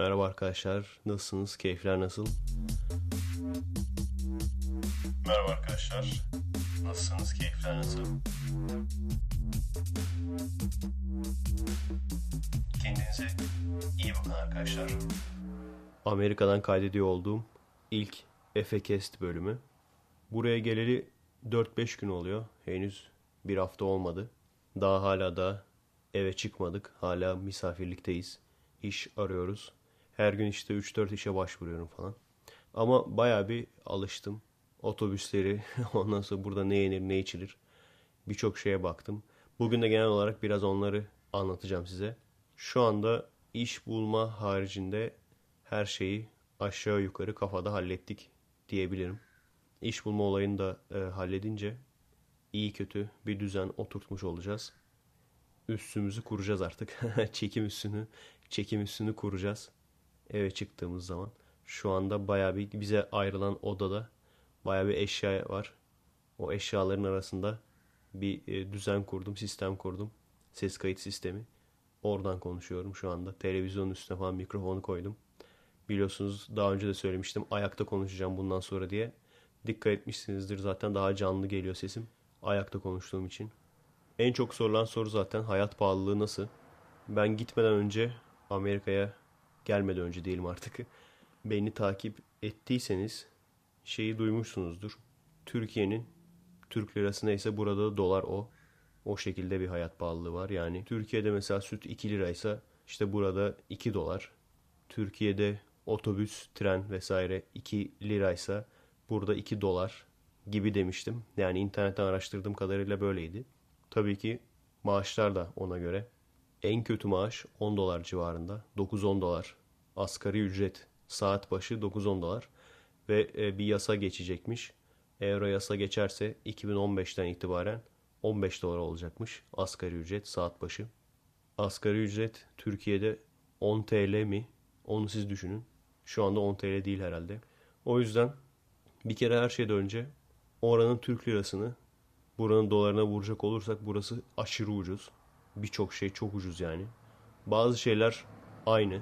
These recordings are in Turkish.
Merhaba arkadaşlar. Nasılsınız? Keyifler nasıl? Merhaba arkadaşlar. Nasılsınız? Keyifler nasıl? Kendinize iyi bakın arkadaşlar. Amerika'dan kaydediyor olduğum ilk Efekest bölümü. Buraya geleli 4-5 gün oluyor. Henüz bir hafta olmadı. Daha hala da eve çıkmadık. Hala misafirlikteyiz. İş arıyoruz. Her gün işte 3-4 işe başvuruyorum falan. Ama baya bir alıştım. Otobüsleri, ondan sonra burada ne yenir ne içilir. Birçok şeye baktım. Bugün de genel olarak biraz onları anlatacağım size. Şu anda iş bulma haricinde her şeyi aşağı yukarı kafada hallettik diyebilirim. İş bulma olayını da e, halledince iyi kötü bir düzen oturtmuş olacağız. Üstümüzü kuracağız artık. çekim üstünü, çekim üstünü kuracağız. Eve çıktığımız zaman. Şu anda baya bir bize ayrılan odada baya bir eşya var. O eşyaların arasında bir e, düzen kurdum, sistem kurdum. Ses kayıt sistemi. Oradan konuşuyorum şu anda. Televizyonun üstüne falan mikrofonu koydum. Biliyorsunuz daha önce de söylemiştim ayakta konuşacağım bundan sonra diye. Dikkat etmişsinizdir zaten daha canlı geliyor sesim. Ayakta konuştuğum için. En çok sorulan soru zaten hayat pahalılığı nasıl? Ben gitmeden önce Amerika'ya gelmeden önce diyelim artık. Beni takip ettiyseniz şeyi duymuşsunuzdur. Türkiye'nin Türk lirası neyse burada da dolar o. O şekilde bir hayat pahalılığı var. Yani Türkiye'de mesela süt 2 liraysa işte burada 2 dolar. Türkiye'de otobüs, tren vesaire 2 liraysa burada 2 dolar gibi demiştim. Yani internetten araştırdığım kadarıyla böyleydi. Tabii ki maaşlar da ona göre. En kötü maaş 10 dolar civarında. 9-10 dolar. Asgari ücret saat başı 9-10 dolar. Ve e, bir yasa geçecekmiş. Eğer o yasa geçerse 2015'ten itibaren 15 dolar olacakmış asgari ücret saat başı. Asgari ücret Türkiye'de 10 TL mi? Onu siz düşünün. Şu anda 10 TL değil herhalde. O yüzden bir kere her şeyden önce oranın Türk lirasını buranın dolarına vuracak olursak burası aşırı ucuz. Birçok şey çok ucuz yani. Bazı şeyler aynı.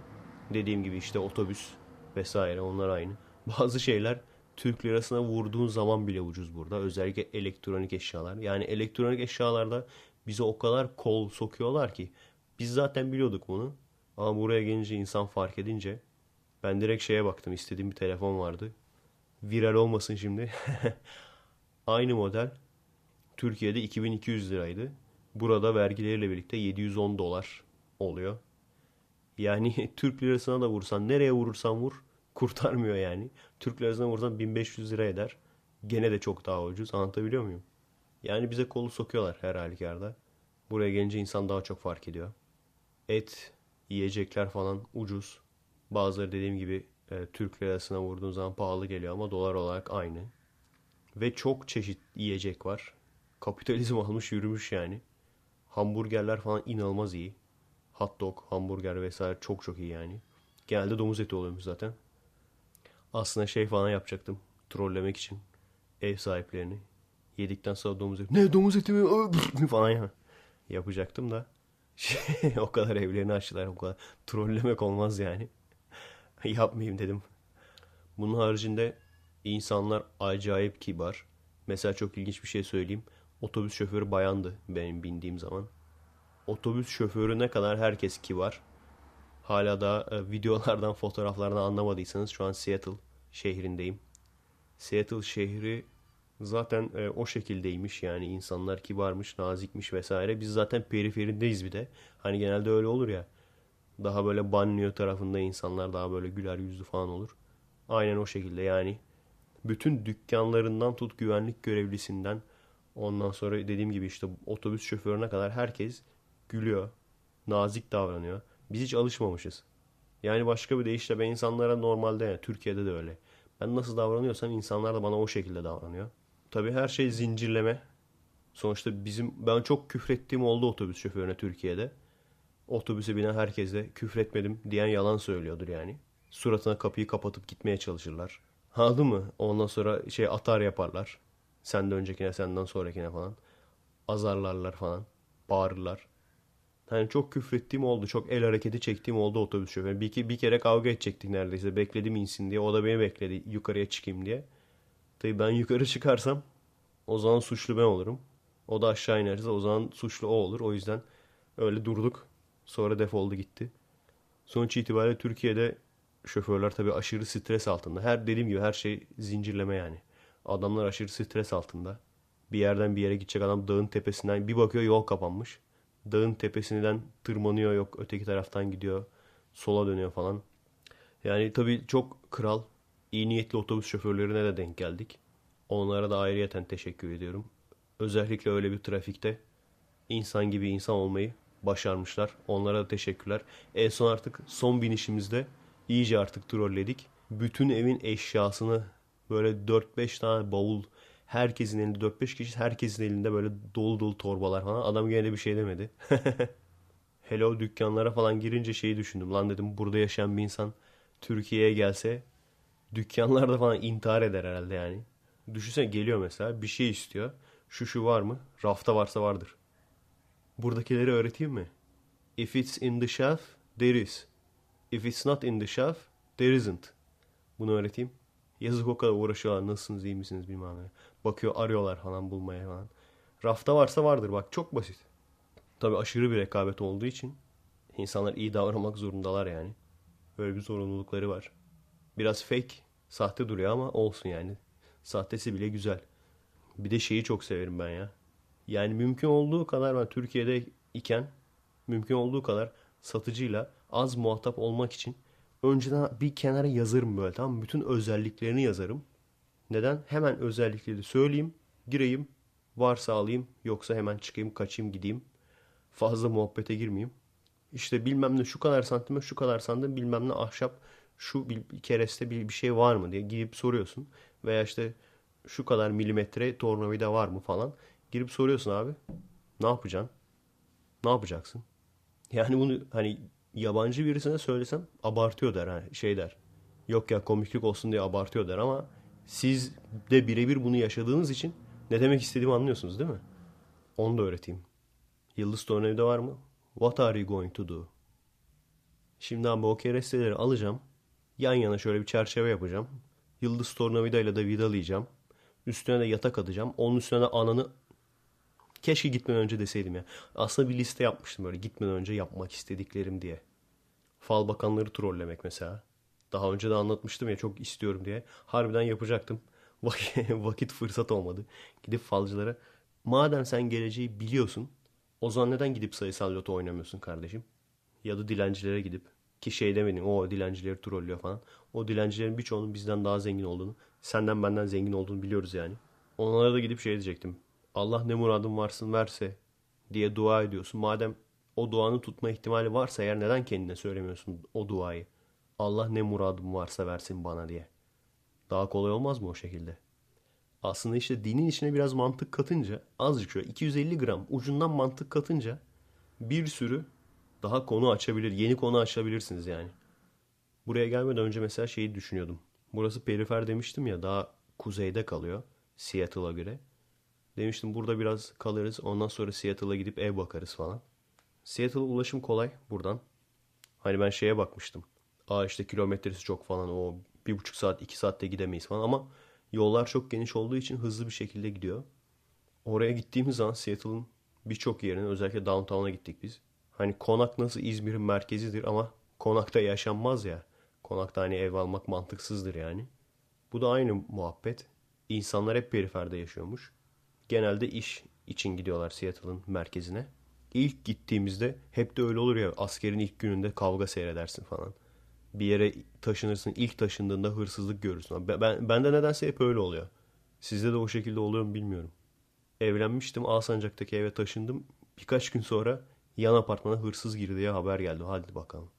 Dediğim gibi işte otobüs vesaire onlar aynı. Bazı şeyler Türk lirasına vurduğun zaman bile ucuz burada. Özellikle elektronik eşyalar. Yani elektronik eşyalarda bize o kadar kol sokuyorlar ki biz zaten biliyorduk bunu. Ama buraya gelince insan fark edince ben direkt şeye baktım. İstediğim bir telefon vardı. Viral olmasın şimdi. Aynı model Türkiye'de 2200 liraydı. Burada vergileriyle birlikte 710 dolar oluyor. Yani Türk lirasına da vursan nereye vurursan vur kurtarmıyor yani. Türk lirasına vursan 1500 lira eder. Gene de çok daha ucuz. Anlatabiliyor muyum? Yani bize kolu sokuyorlar her halükarda. Buraya gelince insan daha çok fark ediyor. Et, yiyecekler falan ucuz. Bazıları dediğim gibi e, Türk lirasına vurduğun zaman pahalı geliyor ama dolar olarak aynı. Ve çok çeşit yiyecek var. Kapitalizm almış yürümüş yani. Hamburgerler falan inanılmaz iyi. Hot dog, hamburger vesaire çok çok iyi yani. Genelde domuz eti oluyormuş zaten. Aslında şey falan yapacaktım. Trollemek için. Ev sahiplerini. Yedikten sonra domuz eti. Ne domuz eti mi? falan ya. Yapacaktım da. Şey, o kadar evlerini açtılar. O kadar trollemek olmaz yani. Yapmayayım dedim. Bunun haricinde insanlar acayip kibar. Mesela çok ilginç bir şey söyleyeyim. Otobüs şoförü bayandı benim bindiğim zaman. Otobüs şoförü ne kadar herkes kibar. Hala da e, videolardan, fotoğraflardan anlamadıysanız şu an Seattle şehrindeyim. Seattle şehri zaten e, o şekildeymiş yani insanlar kibarmış, nazikmiş vesaire. Biz zaten periferindeyiz bir de. Hani genelde öyle olur ya. Daha böyle banliyö tarafında insanlar daha böyle güler yüzlü falan olur. Aynen o şekilde yani. Bütün dükkanlarından tut güvenlik görevlisinden ondan sonra dediğim gibi işte otobüs şoförüne kadar herkes gülüyor. Nazik davranıyor. Biz hiç alışmamışız. Yani başka bir deyişle ben insanlara normalde yani Türkiye'de de öyle. Ben nasıl davranıyorsam insanlar da bana o şekilde davranıyor. Tabii her şey zincirleme. Sonuçta bizim ben çok küfrettiğim oldu otobüs şoförüne Türkiye'de. Otobüse binen herkese küfretmedim diyen yalan söylüyordur yani. Suratına kapıyı kapatıp gitmeye çalışırlar. Anladın mı? Ondan sonra şey atar yaparlar. Senden öncekine senden sonrakine falan. Azarlarlar falan. Bağırırlar. Hani çok küfrettiğim oldu. Çok el hareketi çektiğim oldu otobüs şoförü. Bir, iki, bir kere kavga edecektik neredeyse. Bekledim insin diye. O da beni bekledi yukarıya çıkayım diye. Tabii ben yukarı çıkarsam o zaman suçlu ben olurum. O da aşağı inerse o zaman suçlu o olur. O yüzden öyle durduk. Sonra defoldu gitti. Sonuç itibariyle Türkiye'de şoförler tabii aşırı stres altında. Her dediğim gibi her şey zincirleme yani. Adamlar aşırı stres altında. Bir yerden bir yere gidecek adam dağın tepesinden bir bakıyor yol kapanmış. Dağın tepesinden tırmanıyor yok öteki taraftan gidiyor. Sola dönüyor falan. Yani tabii çok kral, iyi niyetli otobüs şoförlerine de denk geldik. Onlara da ayrıyeten teşekkür ediyorum. Özellikle öyle bir trafikte insan gibi insan olmayı başarmışlar. Onlara da teşekkürler. En son artık son binişimizde iyice artık trolledik. Bütün evin eşyasını böyle 4-5 tane bavul herkesin elinde 4-5 kişi herkesin elinde böyle dolu dolu torbalar falan. Adam gene de bir şey demedi. Hello dükkanlara falan girince şeyi düşündüm. Lan dedim burada yaşayan bir insan Türkiye'ye gelse dükkanlarda falan intihar eder herhalde yani. Düşünsene geliyor mesela bir şey istiyor. Şu şu var mı? Rafta varsa vardır. Buradakileri öğreteyim mi? If it's in the shelf, there is. If it's not in the shelf, there isn't. Bunu öğreteyim. Yazık o kadar uğraşıyorlar. Nasılsınız, iyi misiniz bilmem ne. Bakıyor, arıyorlar falan bulmaya falan. Rafta varsa vardır bak. Çok basit. Tabi aşırı bir rekabet olduğu için insanlar iyi davranmak zorundalar yani. Böyle bir zorunlulukları var. Biraz fake, sahte duruyor ama olsun yani. Sahtesi bile güzel. Bir de şeyi çok severim ben ya. Yani mümkün olduğu kadar ben Türkiye'de iken mümkün olduğu kadar satıcıyla az muhatap olmak için önceden bir kenara yazarım böyle tamam Bütün özelliklerini yazarım. Neden? Hemen özellikleri söyleyeyim, gireyim, varsa alayım, yoksa hemen çıkayım, kaçayım, gideyim. Fazla muhabbete girmeyeyim. İşte bilmem ne şu kadar santime şu kadar sandım bilmem ne ahşap şu bir, kereste bir, bir şey var mı diye gidip soruyorsun. Veya işte şu kadar milimetre tornavida var mı falan. Girip soruyorsun abi. Ne yapacaksın? Ne yapacaksın? Yani bunu hani yabancı birisine söylesem abartıyor der. Hani şey der. Yok ya komiklik olsun diye abartıyor der ama siz de birebir bunu yaşadığınız için ne demek istediğimi anlıyorsunuz değil mi? Onu da öğreteyim. Yıldız tornavida var mı? What are you going to do? Şimdi abi o keresteleri alacağım. Yan yana şöyle bir çerçeve yapacağım. Yıldız tornavidayla da vidalayacağım. Üstüne de yatak atacağım. Onun üstüne de ananı Keşke gitmeden önce deseydim ya. Aslında bir liste yapmıştım böyle gitmeden önce yapmak istediklerim diye. Fal bakanları trollemek mesela. Daha önce de anlatmıştım ya çok istiyorum diye. Harbiden yapacaktım. Vakit fırsat olmadı. Gidip falcılara madem sen geleceği biliyorsun o zaman neden gidip sayısal loto oynamıyorsun kardeşim? Ya da dilencilere gidip ki şey demedim o dilencileri trollüyor falan. O dilencilerin birçoğunun bizden daha zengin olduğunu, senden benden zengin olduğunu biliyoruz yani. Onlara da gidip şey diyecektim. Allah ne muradın varsın verse diye dua ediyorsun. Madem o duanı tutma ihtimali varsa eğer neden kendine söylemiyorsun o duayı? Allah ne muradım varsa versin bana diye. Daha kolay olmaz mı o şekilde? Aslında işte dinin içine biraz mantık katınca azıcık şöyle 250 gram ucundan mantık katınca bir sürü daha konu açabilir, yeni konu açabilirsiniz yani. Buraya gelmeden önce mesela şeyi düşünüyordum. Burası perifer demiştim ya daha kuzeyde kalıyor Seattle'a göre. Demiştim burada biraz kalırız. Ondan sonra Seattle'a gidip ev bakarız falan. Seattle'a ulaşım kolay buradan. Hani ben şeye bakmıştım. Aa işte kilometresi çok falan. O bir buçuk saat iki saatte gidemeyiz falan. Ama yollar çok geniş olduğu için hızlı bir şekilde gidiyor. Oraya gittiğimiz zaman Seattle'ın birçok yerine özellikle downtown'a gittik biz. Hani konak nasıl İzmir'in merkezidir ama konakta yaşanmaz ya. Konakta hani ev almak mantıksızdır yani. Bu da aynı muhabbet. İnsanlar hep periferde yaşıyormuş genelde iş için gidiyorlar Seattle'ın merkezine. İlk gittiğimizde hep de öyle olur ya askerin ilk gününde kavga seyredersin falan. Bir yere taşınırsın ilk taşındığında hırsızlık görürsün. Ben, ben de nedense hep öyle oluyor. Sizde de o şekilde oluyor mu bilmiyorum. Evlenmiştim Alsancak'taki eve taşındım. Birkaç gün sonra yan apartmana hırsız girdi diye haber geldi. Hadi bakalım.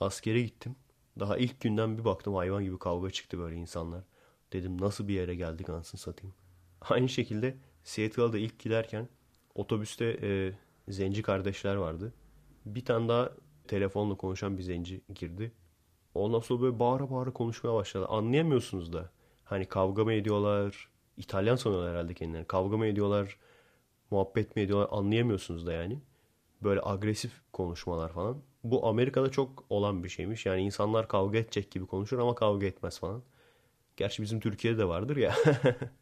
Askere gittim. Daha ilk günden bir baktım hayvan gibi kavga çıktı böyle insanlar. Dedim nasıl bir yere geldik ansın satayım. Aynı şekilde Seattle'da ilk giderken otobüste e, zenci kardeşler vardı. Bir tane daha telefonla konuşan bir zenci girdi. Ondan sonra böyle bağıra bağıra konuşmaya başladı. Anlayamıyorsunuz da. Hani kavga mı ediyorlar? İtalyan sanıyorlar herhalde kendilerini. Kavga mı ediyorlar? Muhabbet mi ediyorlar? Anlayamıyorsunuz da yani. Böyle agresif konuşmalar falan. Bu Amerika'da çok olan bir şeymiş. Yani insanlar kavga edecek gibi konuşur ama kavga etmez falan. Gerçi bizim Türkiye'de de vardır ya.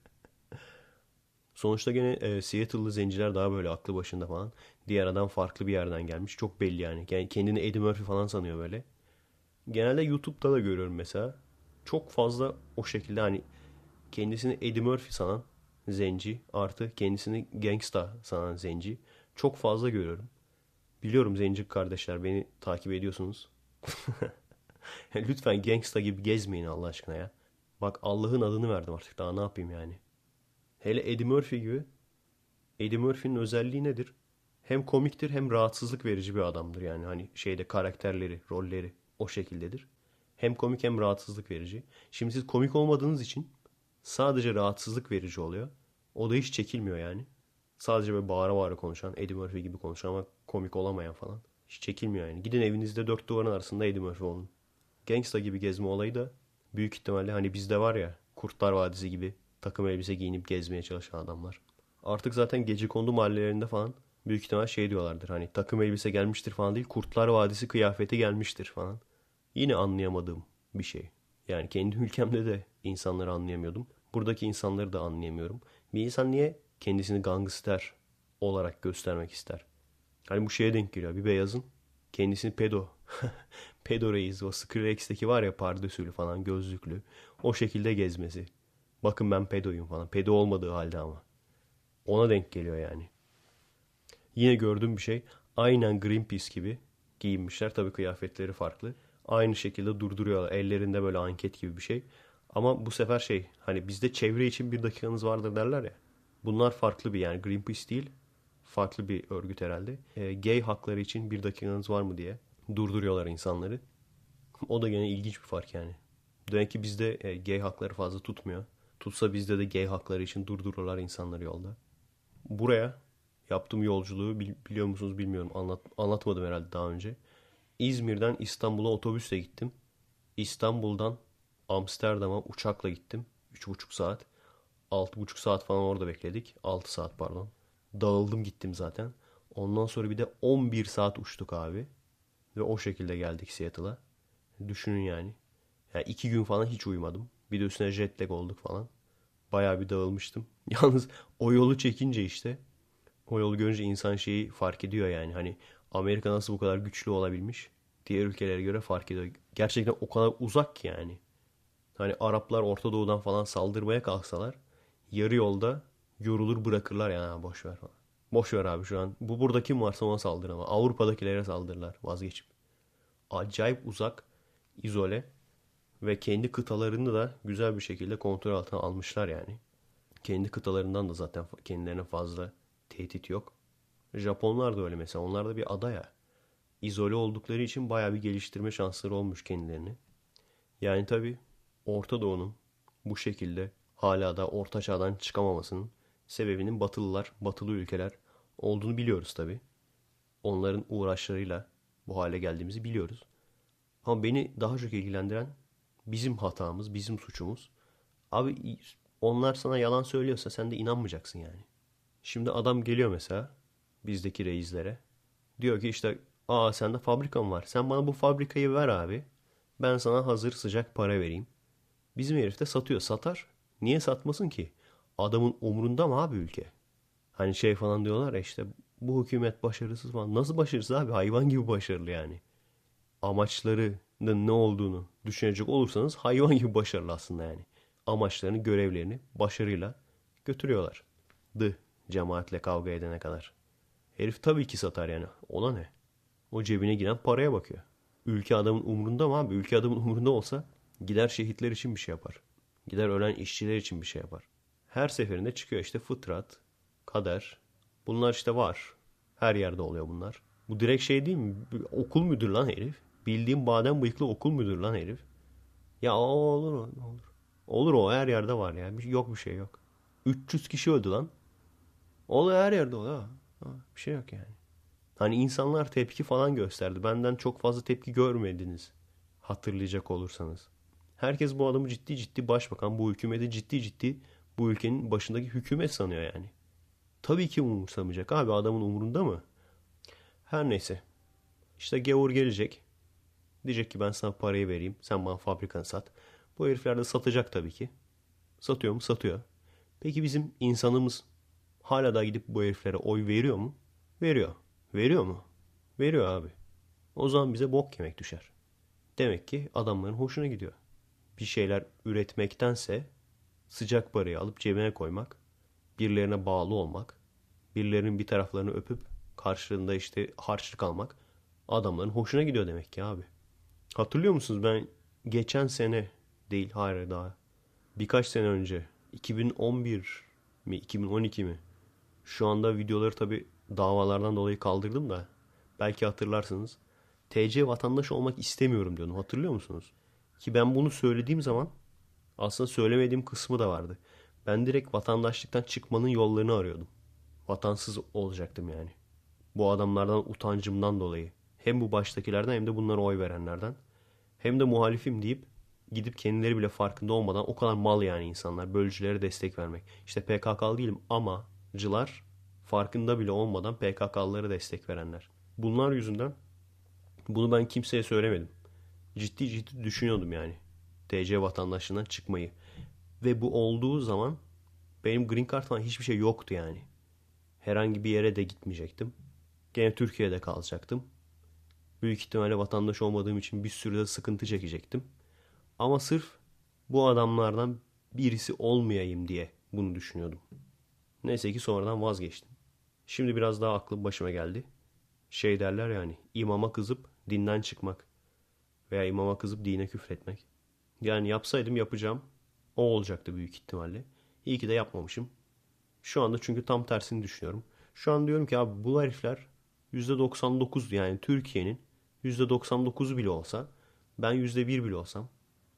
Sonuçta gene e, Seattle'lı zenciler daha böyle aklı başında falan. Diğer adam farklı bir yerden gelmiş. Çok belli yani. yani kendini Eddie Murphy falan sanıyor böyle. Genelde YouTube'da da görüyorum mesela. Çok fazla o şekilde hani kendisini Eddie Murphy sanan zenci artı kendisini gangsta sanan zenci çok fazla görüyorum. Biliyorum zenci kardeşler beni takip ediyorsunuz. Lütfen gangsta gibi gezmeyin Allah aşkına ya. Bak Allah'ın adını verdim artık daha ne yapayım yani. Hele Eddie Murphy gibi. Eddie Murphy'nin özelliği nedir? Hem komiktir hem rahatsızlık verici bir adamdır yani. Hani şeyde karakterleri, rolleri o şekildedir. Hem komik hem rahatsızlık verici. Şimdi siz komik olmadığınız için sadece rahatsızlık verici oluyor. O da hiç çekilmiyor yani. Sadece böyle bağıra bağıra konuşan, Eddie Murphy gibi konuşan ama komik olamayan falan. Hiç çekilmiyor yani. Gidin evinizde dört duvarın arasında Eddie Murphy olun. Gangsta gibi gezme olayı da büyük ihtimalle hani bizde var ya Kurtlar Vadisi gibi takım elbise giyinip gezmeye çalışan adamlar. Artık zaten gece kondu mahallelerinde falan büyük ihtimal şey diyorlardır. Hani takım elbise gelmiştir falan değil Kurtlar Vadisi kıyafeti gelmiştir falan. Yine anlayamadığım bir şey. Yani kendi ülkemde de insanları anlayamıyordum. Buradaki insanları da anlayamıyorum. Bir insan niye kendisini gangster olarak göstermek ister? Hani bu şeye denk geliyor. Bir beyazın kendisini pedo. pedo reis. O Skrillex'teki var ya pardösülü falan gözlüklü. O şekilde gezmesi. Bakın ben pedoyum falan. Pedo olmadığı halde ama. Ona denk geliyor yani. Yine gördüğüm bir şey. Aynen Greenpeace gibi giyinmişler. Tabii kıyafetleri farklı. Aynı şekilde durduruyorlar. Ellerinde böyle anket gibi bir şey. Ama bu sefer şey hani bizde çevre için bir dakikanız vardır derler ya. Bunlar farklı bir yani Greenpeace değil. Farklı bir örgüt herhalde. E, gay hakları için bir dakikanız var mı diye durduruyorlar insanları. O da gene ilginç bir fark yani. Demek ki bizde e, gay hakları fazla tutmuyor. Tutsa bizde de gay hakları için durdururlar insanları yolda. Buraya yaptığım yolculuğu biliyor musunuz bilmiyorum. Anlat, anlatmadım herhalde daha önce. İzmir'den İstanbul'a otobüsle gittim. İstanbul'dan Amsterdam'a uçakla gittim. 3,5 saat. 6,5 saat falan orada bekledik. 6 saat pardon. Dağıldım gittim zaten. Ondan sonra bir de 11 saat uçtuk abi. Ve o şekilde geldik Seattle'a. Düşünün yani. Yani iki gün falan hiç uyumadım. Bir de üstüne jet lag olduk falan. Bayağı bir dağılmıştım. Yalnız o yolu çekince işte o yolu görünce insan şeyi fark ediyor yani. Hani Amerika nasıl bu kadar güçlü olabilmiş? Diğer ülkelere göre fark ediyor. Gerçekten o kadar uzak ki yani. Hani Araplar Orta Doğu'dan falan saldırmaya kalksalar yarı yolda yorulur bırakırlar yani boş ver falan. Boş ver abi şu an. Bu burada kim varsa ona saldır ama. Avrupa'dakilere saldırırlar vazgeçip. Acayip uzak, izole ve kendi kıtalarını da güzel bir şekilde kontrol altına almışlar yani. Kendi kıtalarından da zaten kendilerine fazla tehdit yok. Japonlar da öyle mesela. Onlar da bir ada ya. İzole oldukları için baya bir geliştirme şansları olmuş kendilerini. Yani tabi Orta Doğu'nun bu şekilde hala da Orta Çağ'dan çıkamamasının sebebinin Batılılar, Batılı ülkeler olduğunu biliyoruz tabi. Onların uğraşlarıyla bu hale geldiğimizi biliyoruz. Ama beni daha çok ilgilendiren bizim hatamız, bizim suçumuz. Abi onlar sana yalan söylüyorsa sen de inanmayacaksın yani. Şimdi adam geliyor mesela bizdeki reislere. Diyor ki işte aa sende fabrikan var. Sen bana bu fabrikayı ver abi. Ben sana hazır sıcak para vereyim. Bizim herif de satıyor. Satar. Niye satmasın ki? Adamın umurunda mı abi ülke? Hani şey falan diyorlar ya işte bu hükümet başarısız falan. Nasıl başarısız abi? Hayvan gibi başarılı yani. Amaçlarının ne olduğunu düşünecek olursanız hayvan gibi başarılı aslında yani. Amaçlarını, görevlerini başarıyla götürüyorlar. Dı cemaatle kavga edene kadar. Herif tabii ki satar yani. Ona ne? O cebine giren paraya bakıyor. Ülke adamın umurunda mı abi? Ülke adamın umurunda olsa gider şehitler için bir şey yapar. Gider ölen işçiler için bir şey yapar. Her seferinde çıkıyor işte fıtrat, kader. Bunlar işte var. Her yerde oluyor bunlar. Bu direkt şey değil mi? Okul müdür lan herif. Bildiğim badem bıyıklı okul müdür lan herif. Ya o olur o olur. Olur o her yerde var ya. Yok bir şey yok. 300 kişi öldü lan. Oluyor her yerde oluyor. Bir şey yok yani. Hani insanlar tepki falan gösterdi. Benden çok fazla tepki görmediniz. Hatırlayacak olursanız. Herkes bu adamı ciddi ciddi başbakan, bu hükümeti ciddi ciddi bu ülkenin başındaki hükümet sanıyor yani. Tabii ki umursamayacak abi adamın umurunda mı? Her neyse. İşte gavur gelecek. Diyecek ki ben sana parayı vereyim. Sen bana fabrikanı sat. Bu herifler de satacak tabii ki. Satıyor mu? Satıyor. Peki bizim insanımız hala da gidip bu heriflere oy veriyor mu? Veriyor. Veriyor mu? Veriyor abi. O zaman bize bok yemek düşer. Demek ki adamların hoşuna gidiyor. Bir şeyler üretmektense sıcak parayı alıp cebine koymak, birilerine bağlı olmak, birilerinin bir taraflarını öpüp karşılığında işte harçlık almak adamların hoşuna gidiyor demek ki abi. Hatırlıyor musunuz ben geçen sene değil hayır daha birkaç sene önce 2011 mi 2012 mi şu anda videoları tabi davalardan dolayı kaldırdım da belki hatırlarsınız. TC vatandaş olmak istemiyorum diyordum. Hatırlıyor musunuz? Ki ben bunu söylediğim zaman aslında söylemediğim kısmı da vardı. Ben direkt vatandaşlıktan çıkmanın yollarını arıyordum. Vatansız olacaktım yani. Bu adamlardan utancımdan dolayı. Hem bu baştakilerden hem de bunlara oy verenlerden. Hem de muhalifim deyip gidip kendileri bile farkında olmadan o kadar mal yani insanlar. Bölücülere destek vermek. İşte PKK'lı değilim ama cılar farkında bile olmadan PKK'lılara destek verenler. Bunlar yüzünden bunu ben kimseye söylemedim. Ciddi ciddi düşünüyordum yani. TC vatandaşlığından çıkmayı. Ve bu olduğu zaman benim green card falan hiçbir şey yoktu yani. Herhangi bir yere de gitmeyecektim. Gene Türkiye'de kalacaktım. Büyük ihtimalle vatandaş olmadığım için bir sürü de sıkıntı çekecektim. Ama sırf bu adamlardan birisi olmayayım diye bunu düşünüyordum. Neyse ki sonradan vazgeçtim. Şimdi biraz daha aklım başıma geldi. Şey derler yani imama kızıp dinden çıkmak. Veya imama kızıp dine küfretmek. Yani yapsaydım yapacağım. O olacaktı büyük ihtimalle. İyi ki de yapmamışım. Şu anda çünkü tam tersini düşünüyorum. Şu an diyorum ki abi bu herifler %99 yani Türkiye'nin %99'u bile olsa ben %1 bile olsam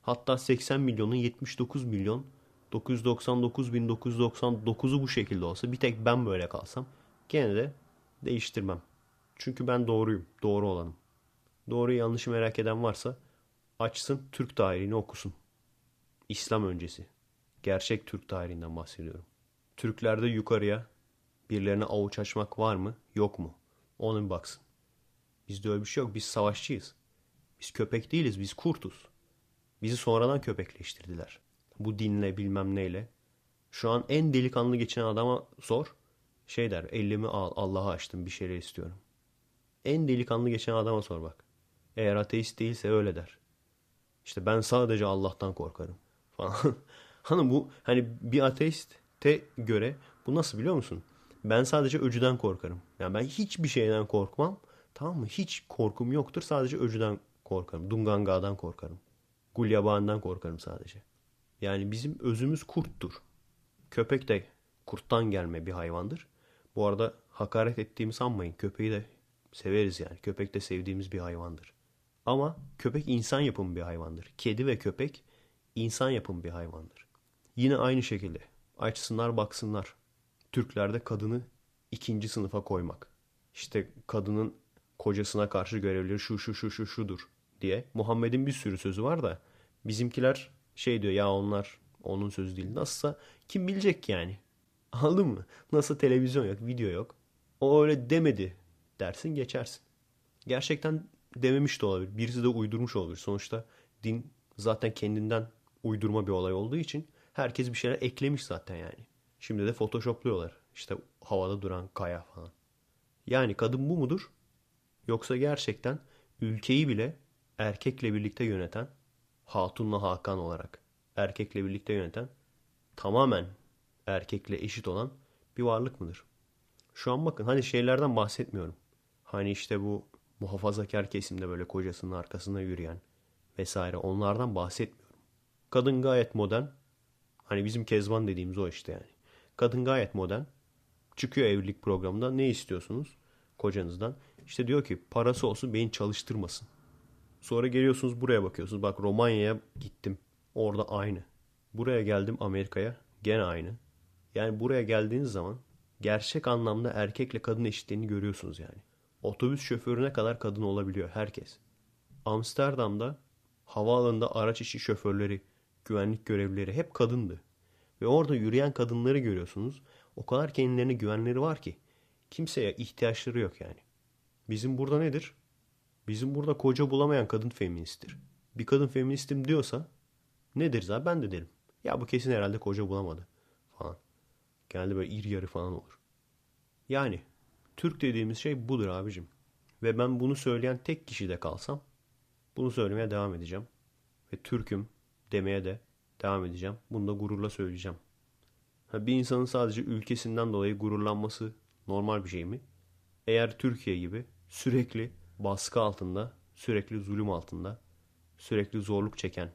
hatta 80 milyonun 79 milyon 999 bin 999'u bu şekilde olsa bir tek ben böyle kalsam gene de değiştirmem. Çünkü ben doğruyum. Doğru olanım. Doğru yanlışı merak eden varsa açsın Türk tarihini okusun. İslam öncesi. Gerçek Türk tarihinden bahsediyorum. Türklerde yukarıya birilerine avuç açmak var mı yok mu? Onun baksın. Bizde öyle bir şey yok. Biz savaşçıyız. Biz köpek değiliz. Biz kurtuz. Bizi sonradan köpekleştirdiler. Bu dinle bilmem neyle. Şu an en delikanlı geçen adama sor. Şey der elimi al Allah'a açtım bir şeyler istiyorum. En delikanlı geçen adama sor bak. Eğer ateist değilse öyle der. İşte ben sadece Allah'tan korkarım falan. hani bu hani bir ateiste göre bu nasıl biliyor musun? Ben sadece öcüden korkarım. Yani ben hiçbir şeyden korkmam. Tamam mı? Hiç korkum yoktur. Sadece öcüden korkarım. Dunganga'dan korkarım. Gulyabani'den korkarım sadece. Yani bizim özümüz kurttur. Köpek de kurttan gelme bir hayvandır. Bu arada hakaret ettiğimi sanmayın. Köpeği de severiz yani. Köpek de sevdiğimiz bir hayvandır. Ama köpek insan yapımı bir hayvandır. Kedi ve köpek insan yapımı bir hayvandır. Yine aynı şekilde açsınlar baksınlar. Türklerde kadını ikinci sınıfa koymak. İşte kadının kocasına karşı görevleri şu şu şu şu şudur diye. Muhammed'in bir sürü sözü var da bizimkiler şey diyor ya onlar onun sözü değil. Nasılsa kim bilecek yani. Anladın mı? Nasıl televizyon yok, video yok. O öyle demedi dersin geçersin. Gerçekten dememiş de olabilir. Birisi de uydurmuş olabilir. Sonuçta din zaten kendinden uydurma bir olay olduğu için herkes bir şeyler eklemiş zaten yani. Şimdi de photoshopluyorlar. İşte havada duran kaya falan. Yani kadın bu mudur? Yoksa gerçekten ülkeyi bile erkekle birlikte yöneten, Hatun'la Hakan olarak erkekle birlikte yöneten, tamamen erkekle eşit olan bir varlık mıdır? Şu an bakın hani şeylerden bahsetmiyorum. Hani işte bu muhafazakar kesimde böyle kocasının arkasında yürüyen vesaire onlardan bahsetmiyorum. Kadın gayet modern. Hani bizim Kezban dediğimiz o işte yani. Kadın gayet modern. Çıkıyor evlilik programında ne istiyorsunuz kocanızdan? İşte diyor ki parası olsun beni çalıştırmasın. Sonra geliyorsunuz buraya bakıyorsunuz. Bak Romanya'ya gittim. Orada aynı. Buraya geldim Amerika'ya. Gene aynı. Yani buraya geldiğiniz zaman gerçek anlamda erkekle kadın eşitliğini görüyorsunuz yani. Otobüs şoförüne kadar kadın olabiliyor herkes. Amsterdam'da havaalanında araç işi şoförleri, güvenlik görevlileri hep kadındı. Ve orada yürüyen kadınları görüyorsunuz. O kadar kendilerine güvenleri var ki kimseye ihtiyaçları yok yani. Bizim burada nedir? Bizim burada koca bulamayan kadın feministtir. Bir kadın feministim diyorsa nedir zaten ben de derim. Ya bu kesin herhalde koca bulamadı falan. Genelde böyle iri yarı falan olur. Yani Türk dediğimiz şey budur abicim. Ve ben bunu söyleyen tek kişi de kalsam bunu söylemeye devam edeceğim. Ve Türk'üm demeye de devam edeceğim. Bunu da gururla söyleyeceğim. Ha, bir insanın sadece ülkesinden dolayı gururlanması normal bir şey mi? Eğer Türkiye gibi sürekli baskı altında, sürekli zulüm altında, sürekli zorluk çeken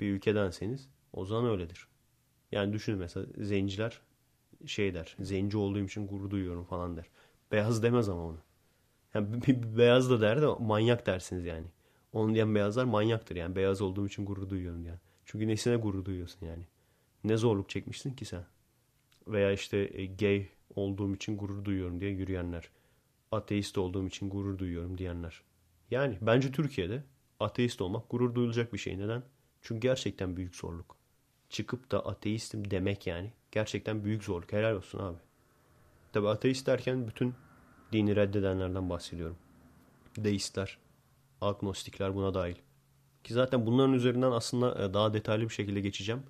bir ülkedenseniz o zaman öyledir. Yani düşünün mesela zenciler şey der. Zenci olduğum için gurur duyuyorum falan der. Beyaz demez ama onu. Yani beyaz da der de manyak dersiniz yani. Onu diyen beyazlar manyaktır yani. Beyaz olduğum için gurur duyuyorum yani. Çünkü nesine gurur duyuyorsun yani. Ne zorluk çekmişsin ki sen. Veya işte e, gay olduğum için gurur duyuyorum diye yürüyenler. Ateist olduğum için gurur duyuyorum diyenler. Yani bence Türkiye'de ateist olmak gurur duyulacak bir şey. Neden? Çünkü gerçekten büyük zorluk. Çıkıp da ateistim demek yani. Gerçekten büyük zorluk. Helal olsun abi. Tabi ateist derken bütün dini reddedenlerden bahsediyorum. Deistler, agnostikler buna dahil. Ki zaten bunların üzerinden aslında e, daha detaylı bir şekilde geçeceğim.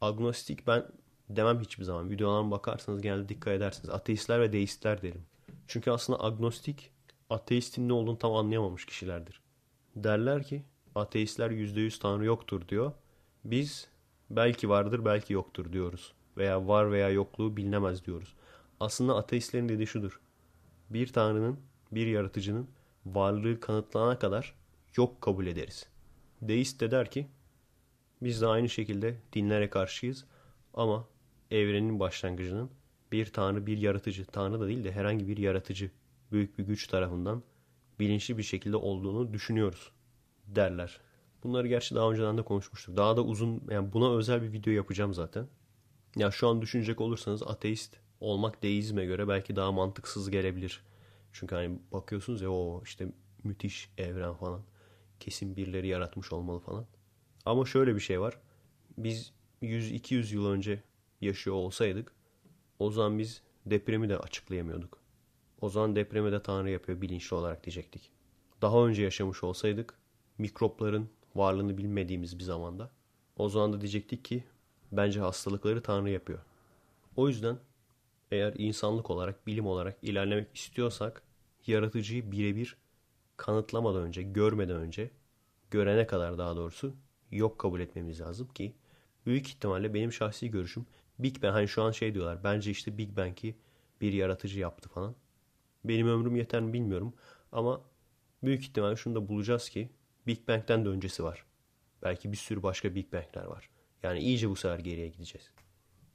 Agnostik ben demem hiçbir zaman. Videolarıma bakarsanız genelde dikkat edersiniz. Ateistler ve deistler derim. Çünkü aslında agnostik ateistin ne olduğunu tam anlayamamış kişilerdir. Derler ki ateistler %100 tanrı yoktur diyor. Biz belki vardır belki yoktur diyoruz. Veya var veya yokluğu bilinemez diyoruz. Aslında ateistlerin dediği şudur. Bir tanrının, bir yaratıcının varlığı kanıtlanana kadar yok kabul ederiz. Deist de der ki biz de aynı şekilde dinlere karşıyız ama evrenin başlangıcının bir tanrı, bir yaratıcı, tanrı da değil de herhangi bir yaratıcı, büyük bir güç tarafından bilinçli bir şekilde olduğunu düşünüyoruz derler. Bunları gerçi daha önceden de konuşmuştuk. Daha da uzun, yani buna özel bir video yapacağım zaten. Ya şu an düşünecek olursanız ateist olmak deizme göre belki daha mantıksız gelebilir. Çünkü hani bakıyorsunuz ya o işte müthiş evren falan. Kesin birileri yaratmış olmalı falan. Ama şöyle bir şey var. Biz 100-200 yıl önce yaşıyor olsaydık o zaman biz depremi de açıklayamıyorduk. O zaman depremi de Tanrı yapıyor bilinçli olarak diyecektik. Daha önce yaşamış olsaydık mikropların varlığını bilmediğimiz bir zamanda o zaman da diyecektik ki bence hastalıkları Tanrı yapıyor. O yüzden eğer insanlık olarak, bilim olarak ilerlemek istiyorsak yaratıcıyı birebir kanıtlamadan önce, görmeden önce, görene kadar daha doğrusu yok kabul etmemiz lazım ki büyük ihtimalle benim şahsi görüşüm Big Bang hani şu an şey diyorlar. Bence işte Big Bang'i bir yaratıcı yaptı falan. Benim ömrüm yeter mi bilmiyorum ama büyük ihtimalle şunu da bulacağız ki Big Bang'den de öncesi var. Belki bir sürü başka Big Bang'ler var. Yani iyice bu sefer geriye gideceğiz.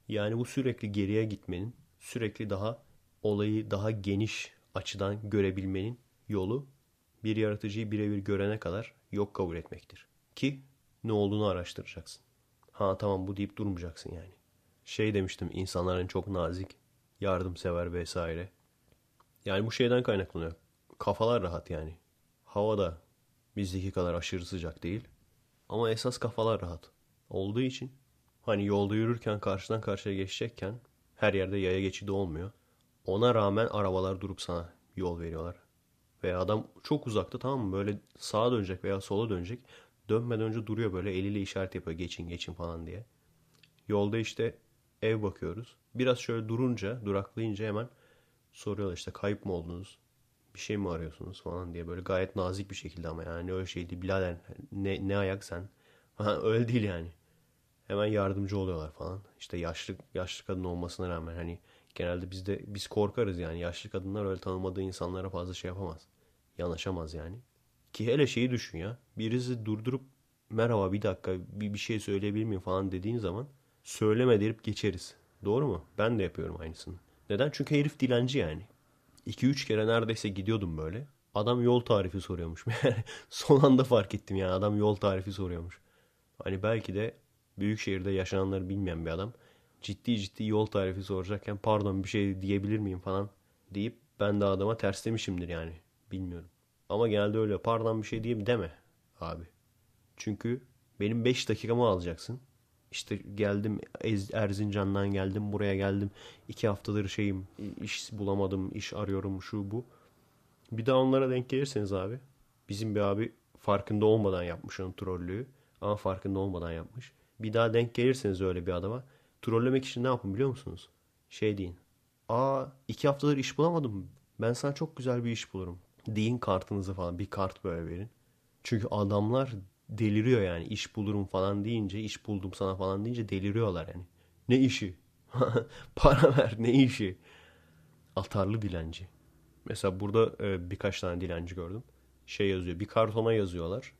Yani bu sürekli geriye gitmenin, sürekli daha olayı daha geniş açıdan görebilmenin yolu bir yaratıcıyı birebir görene kadar yok kabul etmektir. Ki ne olduğunu araştıracaksın. Ha tamam bu deyip durmayacaksın yani. Şey demiştim insanların çok nazik, yardımsever vesaire. Yani bu şeyden kaynaklanıyor. Kafalar rahat yani. Hava da bizdeki kadar aşırı sıcak değil. Ama esas kafalar rahat. Olduğu için hani yolda yürürken karşıdan karşıya geçecekken her yerde yaya geçidi olmuyor. Ona rağmen arabalar durup sana yol veriyorlar. Veya adam çok uzakta tamam mı böyle sağa dönecek veya sola dönecek. Dönmeden önce duruyor böyle eliyle işaret yapıyor geçin geçin falan diye. Yolda işte ev bakıyoruz. Biraz şöyle durunca duraklayınca hemen soruyorlar işte kayıp mı oldunuz? Bir şey mi arıyorsunuz falan diye böyle gayet nazik bir şekilde ama yani öyle şey değil. Birader ne, ne ayak sen? öyle değil yani. Hemen yardımcı oluyorlar falan. İşte yaşlı yaşlı kadın olmasına rağmen hani genelde bizde biz korkarız yani. Yaşlı kadınlar öyle tanımadığı insanlara fazla şey yapamaz. Yanaşamaz yani. Ki hele şeyi düşün ya. Birisi durdurup merhaba bir dakika bir, bir şey söyleyebilir miyim falan dediğin zaman söyleme derip geçeriz. Doğru mu? Ben de yapıyorum aynısını. Neden? Çünkü herif dilenci yani. 2-3 kere neredeyse gidiyordum böyle. Adam yol tarifi soruyormuş. Son anda fark ettim yani adam yol tarifi soruyormuş. Hani belki de büyük şehirde yaşananları bilmeyen bir adam ciddi ciddi yol tarifi soracakken pardon bir şey diyebilir miyim falan deyip ben de adama terslemişimdir yani. Bilmiyorum. Ama genelde öyle pardon bir şey diyeyim deme abi. Çünkü benim 5 dakikamı alacaksın. İşte geldim Erzincan'dan geldim buraya geldim. iki haftadır şeyim iş bulamadım iş arıyorum şu bu. Bir daha onlara denk gelirseniz abi. Bizim bir abi farkında olmadan yapmış onun trollüğü. Ama farkında olmadan yapmış. Bir daha denk gelirseniz öyle bir adama. Trollemek için ne yapın biliyor musunuz? Şey deyin. Aa iki haftadır iş bulamadım. Ben sana çok güzel bir iş bulurum. Deyin kartınızı falan. Bir kart böyle verin. Çünkü adamlar deliriyor yani. İş bulurum falan deyince, iş buldum sana falan deyince deliriyorlar yani. Ne işi? Para ver ne işi? Atarlı dilenci. Mesela burada e, birkaç tane dilenci gördüm. Şey yazıyor. Bir kartona yazıyorlar.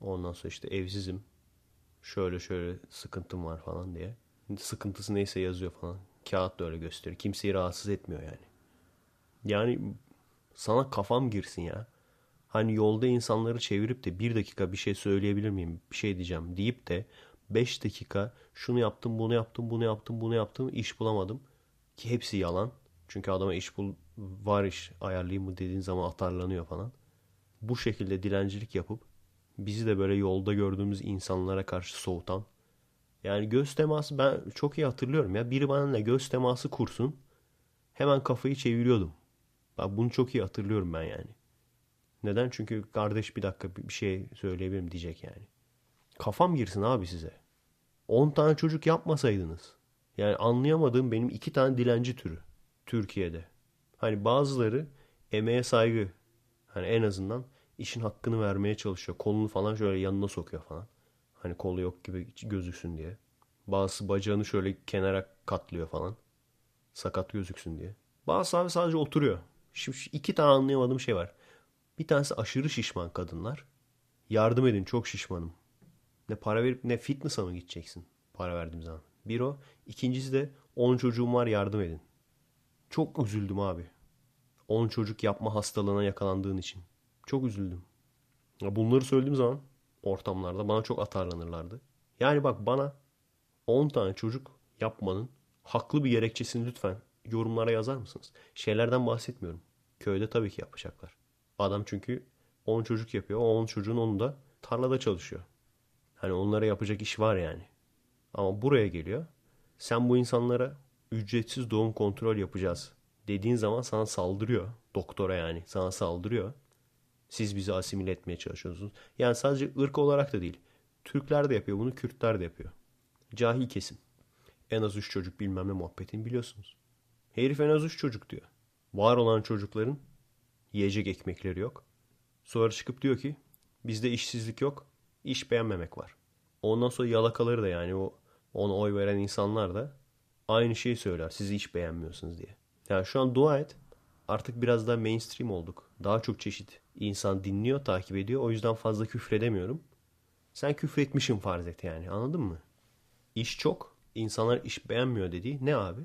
Ondan sonra işte evsizim. Şöyle şöyle sıkıntım var falan diye. Sıkıntısı neyse yazıyor falan. Kağıt da öyle gösteriyor. Kimseyi rahatsız etmiyor yani. Yani sana kafam girsin ya. Hani yolda insanları çevirip de bir dakika bir şey söyleyebilir miyim? Bir şey diyeceğim deyip de beş dakika şunu yaptım, bunu yaptım, bunu yaptım, bunu yaptım, iş bulamadım. Ki hepsi yalan. Çünkü adama iş bul var iş ayarlayayım mı dediğin zaman atarlanıyor falan. Bu şekilde dilencilik yapıp bizi de böyle yolda gördüğümüz insanlara karşı soğutan. Yani göz teması ben çok iyi hatırlıyorum ya. Biri ne göz teması kursun. Hemen kafayı çeviriyordum. Ben bunu çok iyi hatırlıyorum ben yani. Neden? Çünkü kardeş bir dakika bir şey söyleyebilirim diyecek yani. Kafam girsin abi size. 10 tane çocuk yapmasaydınız. Yani anlayamadığım benim iki tane dilenci türü. Türkiye'de. Hani bazıları emeğe saygı. Hani en azından işin hakkını vermeye çalışıyor. Kolunu falan şöyle yanına sokuyor falan. Hani kolu yok gibi gözüksün diye. Bazısı bacağını şöyle kenara katlıyor falan. Sakat gözüksün diye. Bazısı abi sadece oturuyor. Şimdi iki tane anlayamadığım şey var. Bir tanesi aşırı şişman kadınlar. Yardım edin çok şişmanım. Ne para verip ne fitness'a mı gideceksin? Para verdiğim zaman. Bir o. İkincisi de 10 çocuğum var yardım edin. Çok üzüldüm abi. 10 çocuk yapma hastalığına yakalandığın için. Çok üzüldüm. Bunları söylediğim zaman ortamlarda bana çok atarlanırlardı. Yani bak bana 10 tane çocuk yapmanın haklı bir gerekçesini lütfen yorumlara yazar mısınız? Şeylerden bahsetmiyorum. Köyde tabii ki yapacaklar. Adam çünkü 10 çocuk yapıyor. O 10 çocuğun onu da tarlada çalışıyor. Hani onlara yapacak iş var yani. Ama buraya geliyor. Sen bu insanlara ücretsiz doğum kontrol yapacağız dediğin zaman sana saldırıyor. Doktora yani sana saldırıyor. Siz bizi asimile etmeye çalışıyorsunuz. Yani sadece ırk olarak da değil. Türkler de yapıyor bunu, Kürtler de yapıyor. Cahil kesim. En az üç çocuk bilmem ne muhabbetini biliyorsunuz. Herif en az üç çocuk diyor. Var olan çocukların yiyecek ekmekleri yok. Sonra çıkıp diyor ki bizde işsizlik yok, iş beğenmemek var. Ondan sonra yalakaları da yani o ona oy veren insanlar da aynı şeyi söyler. Sizi hiç beğenmiyorsunuz diye. Yani şu an dua et. Artık biraz daha mainstream olduk. Daha çok çeşit insan dinliyor, takip ediyor. O yüzden fazla küfredemiyorum. Sen küfretmişsin farz et yani. Anladın mı? İş çok. İnsanlar iş beğenmiyor dediği ne abi?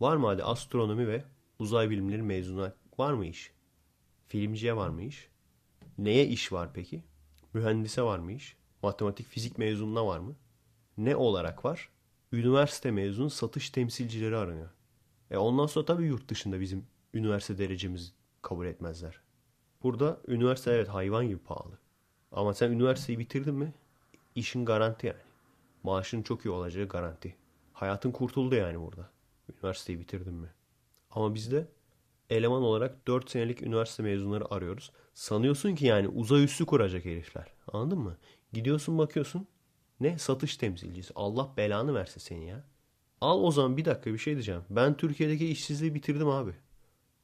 Var mı hadi astronomi ve uzay bilimleri mezunu var mı iş? Filmciye var mı iş? Neye iş var peki? Mühendise var mı iş? Matematik, fizik mezununa var mı? Ne olarak var? Üniversite mezunu satış temsilcileri aranıyor. E ondan sonra tabii yurt dışında bizim üniversite derecemiz kabul etmezler. Burada üniversite evet hayvan gibi pahalı. Ama sen üniversiteyi bitirdin mi işin garanti yani. Maaşın çok iyi olacağı garanti. Hayatın kurtuldu yani burada. Üniversiteyi bitirdin mi? Ama bizde eleman olarak 4 senelik üniversite mezunları arıyoruz. Sanıyorsun ki yani uzay üssü kuracak herifler. Anladın mı? Gidiyorsun bakıyorsun. Ne? Satış temsilcisi. Allah belanı verse seni ya. Al o zaman bir dakika bir şey diyeceğim. Ben Türkiye'deki işsizliği bitirdim abi.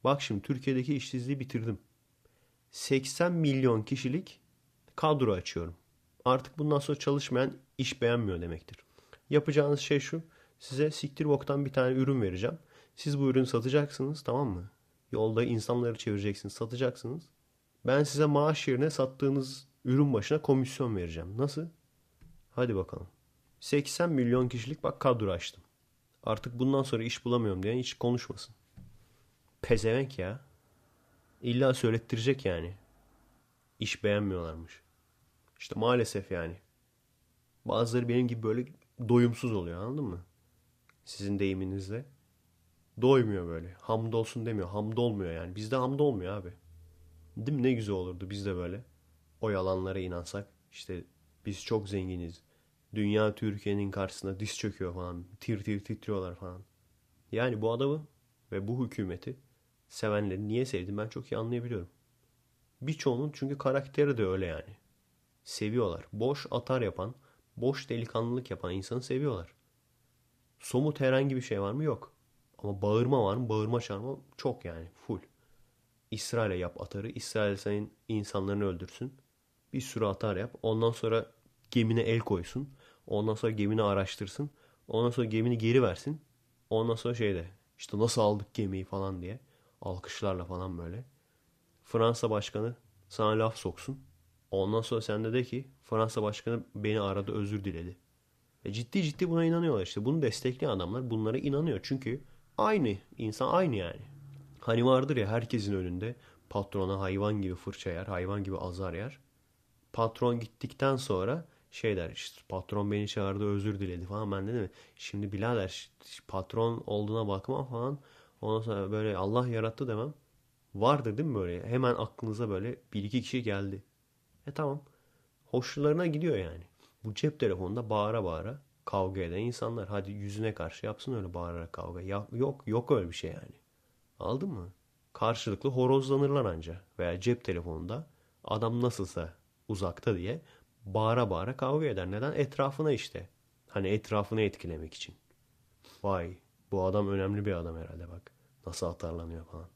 Bak şimdi Türkiye'deki işsizliği bitirdim. 80 milyon kişilik kadro açıyorum. Artık bundan sonra çalışmayan iş beğenmiyor demektir. Yapacağınız şey şu. Size siktir boktan bir tane ürün vereceğim. Siz bu ürünü satacaksınız tamam mı? Yolda insanları çevireceksiniz satacaksınız. Ben size maaş yerine sattığınız ürün başına komisyon vereceğim. Nasıl? Hadi bakalım. 80 milyon kişilik bak kadro açtım. Artık bundan sonra iş bulamıyorum diyen hiç konuşmasın. Pezevenk ya. İlla söylettirecek yani. İş beğenmiyorlarmış. İşte maalesef yani. Bazıları benim gibi böyle doyumsuz oluyor anladın mı? Sizin deyiminizle. Doymuyor böyle. Hamdolsun demiyor. Hamdolmuyor yani. Bizde hamdolmuyor abi. Değil mi? Ne güzel olurdu biz de böyle. O yalanlara inansak. İşte biz çok zenginiz. Dünya Türkiye'nin karşısında diz çöküyor falan. Tir tir titriyorlar falan. Yani bu adamı ve bu hükümeti sevenleri niye sevdim ben çok iyi anlayabiliyorum. Birçoğunun çünkü karakteri de öyle yani. Seviyorlar. Boş atar yapan, boş delikanlılık yapan insanı seviyorlar. Somut herhangi bir şey var mı? Yok. Ama bağırma var mı? Bağırma çağırma çok yani. Full. İsrail'e yap atarı. İsrail senin insanlarını öldürsün. Bir sürü atar yap. Ondan sonra gemine el koysun. Ondan sonra gemini araştırsın. Ondan sonra gemini geri versin. Ondan sonra şeyde işte nasıl aldık gemiyi falan diye. Alkışlarla falan böyle. Fransa başkanı sana laf soksun. Ondan sonra sen de de ki Fransa başkanı beni aradı özür diledi. Ve ciddi ciddi buna inanıyorlar işte. Bunu destekleyen adamlar bunlara inanıyor. Çünkü aynı insan aynı yani. Hani vardır ya herkesin önünde patrona hayvan gibi fırça yer, hayvan gibi azar yer. Patron gittikten sonra şey der işte patron beni çağırdı özür diledi falan. Ben dedim şimdi birader patron olduğuna bakma falan. Ondan sonra böyle Allah yarattı demem. Vardır değil mi böyle? Hemen aklınıza böyle bir iki kişi geldi. E tamam. Hoşlarına gidiyor yani. Bu cep telefonunda bağıra bağıra kavga eden insanlar hadi yüzüne karşı yapsın öyle bağırarak kavga ya, yok yok öyle bir şey yani aldın mı karşılıklı horozlanırlar anca veya cep telefonunda adam nasılsa uzakta diye bağıra bağıra kavga eder. Neden? Etrafına işte. Hani etrafını etkilemek için. Vay bu adam önemli bir adam herhalde bak. Nasıl atarlanıyor falan.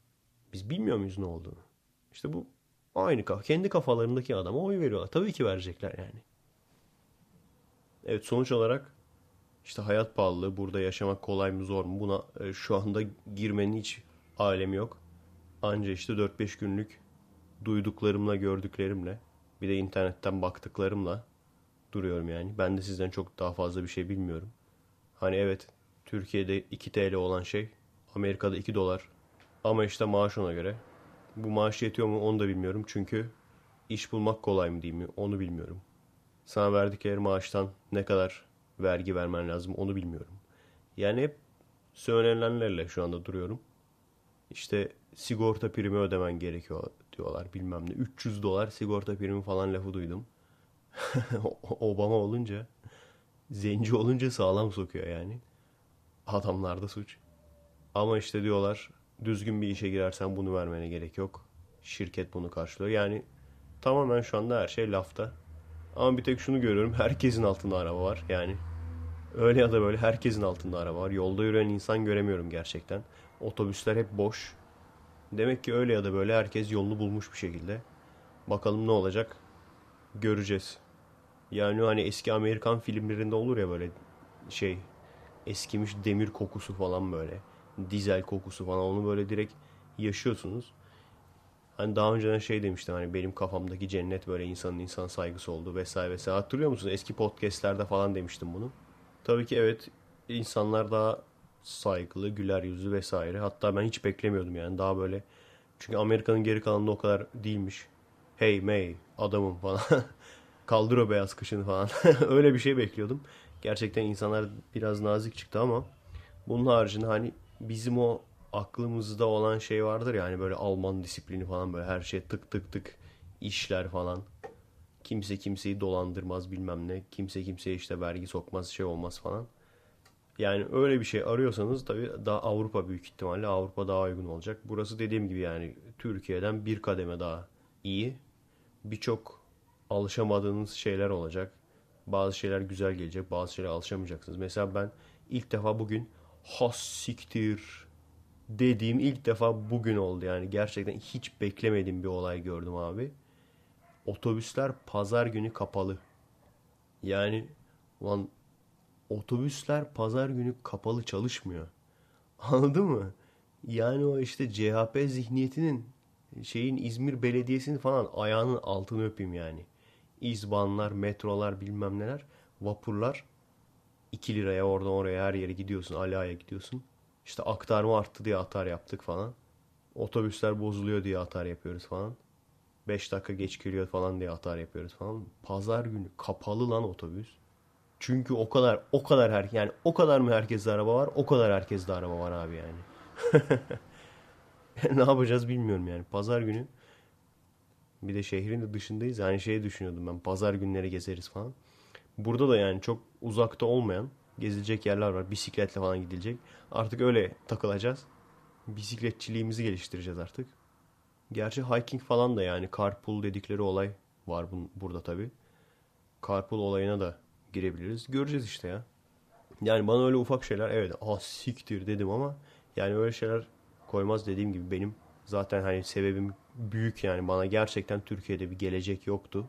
Biz bilmiyor muyuz ne olduğunu? İşte bu aynı. Kendi kafalarındaki adama oy veriyorlar. Tabii ki verecekler yani. Evet sonuç olarak işte hayat pahalılığı, burada yaşamak kolay mı zor mu buna e, şu anda girmenin hiç alemi yok. Anca işte 4-5 günlük duyduklarımla gördüklerimle bir de internetten baktıklarımla duruyorum yani. Ben de sizden çok daha fazla bir şey bilmiyorum. Hani evet Türkiye'de 2 TL olan şey Amerika'da 2 dolar. Ama işte maaş ona göre. Bu maaş yetiyor mu onu da bilmiyorum. Çünkü iş bulmak kolay mı değil mi onu bilmiyorum. Sana verdikleri maaştan ne kadar vergi vermen lazım onu bilmiyorum. Yani hep söylenilenlerle şu anda duruyorum. İşte sigorta primi ödemen gerekiyor diyorlar bilmem ne. 300 dolar sigorta primi falan lafı duydum. Obama olunca zenci olunca sağlam sokuyor yani. Adamlarda suç. Ama işte diyorlar düzgün bir işe girersen bunu vermene gerek yok. Şirket bunu karşılıyor. Yani tamamen şu anda her şey lafta. Ama bir tek şunu görüyorum. Herkesin altında araba var. Yani öyle ya da böyle herkesin altında araba var. Yolda yürüyen insan göremiyorum gerçekten. Otobüsler hep boş. Demek ki öyle ya da böyle herkes yolunu bulmuş bir şekilde. Bakalım ne olacak? Göreceğiz. Yani hani eski Amerikan filmlerinde olur ya böyle şey eskimiş demir kokusu falan böyle. Dizel kokusu falan onu böyle direkt yaşıyorsunuz. Hani daha önceden şey demiştim hani benim kafamdaki cennet böyle insanın insan saygısı oldu vesaire vesaire. Hatırlıyor musunuz? Eski podcastlerde falan demiştim bunu. Tabii ki evet insanlar daha saygılı, güler yüzlü vesaire. Hatta ben hiç beklemiyordum yani daha böyle. Çünkü Amerika'nın geri kalanında o kadar değilmiş. Hey May adamım falan. Kaldır o beyaz kışını falan. Öyle bir şey bekliyordum. Gerçekten insanlar biraz nazik çıktı ama bunun haricinde hani bizim o aklımızda olan şey vardır ya hani böyle Alman disiplini falan böyle her şey tık tık tık işler falan. Kimse kimseyi dolandırmaz bilmem ne. Kimse kimseye işte vergi sokmaz şey olmaz falan. Yani öyle bir şey arıyorsanız tabii daha Avrupa büyük ihtimalle Avrupa daha uygun olacak. Burası dediğim gibi yani Türkiye'den bir kademe daha iyi. Birçok alışamadığınız şeyler olacak. Bazı şeyler güzel gelecek, bazı şeyler alışamayacaksınız. Mesela ben ilk defa bugün has siktir dediğim ilk defa bugün oldu. Yani gerçekten hiç beklemediğim bir olay gördüm abi. Otobüsler pazar günü kapalı. Yani ulan otobüsler pazar günü kapalı çalışmıyor. Anladın mı? Yani o işte CHP zihniyetinin şeyin İzmir Belediyesi'nin falan ayağının altını öpeyim yani. İzbanlar, metrolar bilmem neler, vapurlar 2 liraya oradan oraya her yere gidiyorsun. Ala'ya gidiyorsun. İşte aktarma arttı diye atar yaptık falan. Otobüsler bozuluyor diye atar yapıyoruz falan. 5 dakika geç geliyor falan diye atar yapıyoruz falan. Pazar günü kapalı lan otobüs. Çünkü o kadar o kadar her yani o kadar mı herkeste araba var? O kadar herkeste araba var abi yani. ne yapacağız bilmiyorum yani. Pazar günü bir de şehrin de dışındayız. Yani şey düşünüyordum ben. Pazar günleri gezeriz falan. Burada da yani çok uzakta olmayan gezilecek yerler var. Bisikletle falan gidilecek. Artık öyle takılacağız. Bisikletçiliğimizi geliştireceğiz artık. Gerçi hiking falan da yani carpool dedikleri olay var bun, burada tabii. Carpool olayına da girebiliriz. Göreceğiz işte ya. Yani bana öyle ufak şeyler evet ah siktir dedim ama yani öyle şeyler koymaz dediğim gibi benim zaten hani sebebim büyük yani bana gerçekten Türkiye'de bir gelecek yoktu.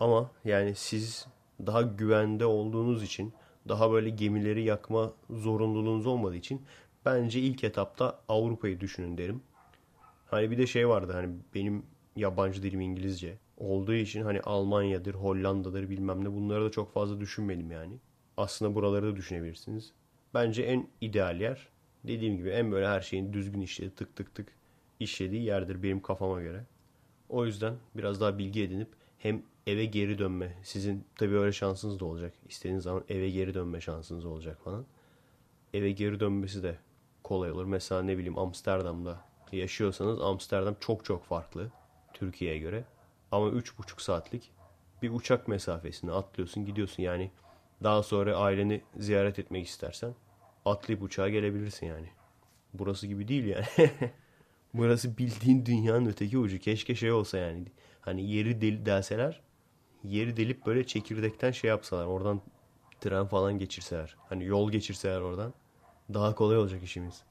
Ama yani siz daha güvende olduğunuz için daha böyle gemileri yakma zorunluluğunuz olmadığı için bence ilk etapta Avrupa'yı düşünün derim. Hani bir de şey vardı hani benim yabancı dilim İngilizce olduğu için hani Almanya'dır, Hollanda'dır bilmem ne bunları da çok fazla düşünmedim yani. Aslında buraları da düşünebilirsiniz. Bence en ideal yer dediğim gibi en böyle her şeyin düzgün işlediği tık tık tık işlediği yerdir benim kafama göre. O yüzden biraz daha bilgi edinip hem eve geri dönme. Sizin tabii öyle şansınız da olacak. İstediğiniz zaman eve geri dönme şansınız olacak falan. Eve geri dönmesi de kolay olur. Mesela ne bileyim Amsterdam'da yaşıyorsanız Amsterdam çok çok farklı Türkiye'ye göre. Ama 3,5 saatlik bir uçak mesafesini atlıyorsun gidiyorsun yani daha sonra aileni ziyaret etmek istersen atlayıp uçağa gelebilirsin yani. Burası gibi değil yani. Burası bildiğin dünyanın öteki ucu. Keşke şey olsa yani. Hani yeri del delseler yeri delip böyle çekirdekten şey yapsalar. Oradan tren falan geçirseler. Hani yol geçirseler oradan. Daha kolay olacak işimiz.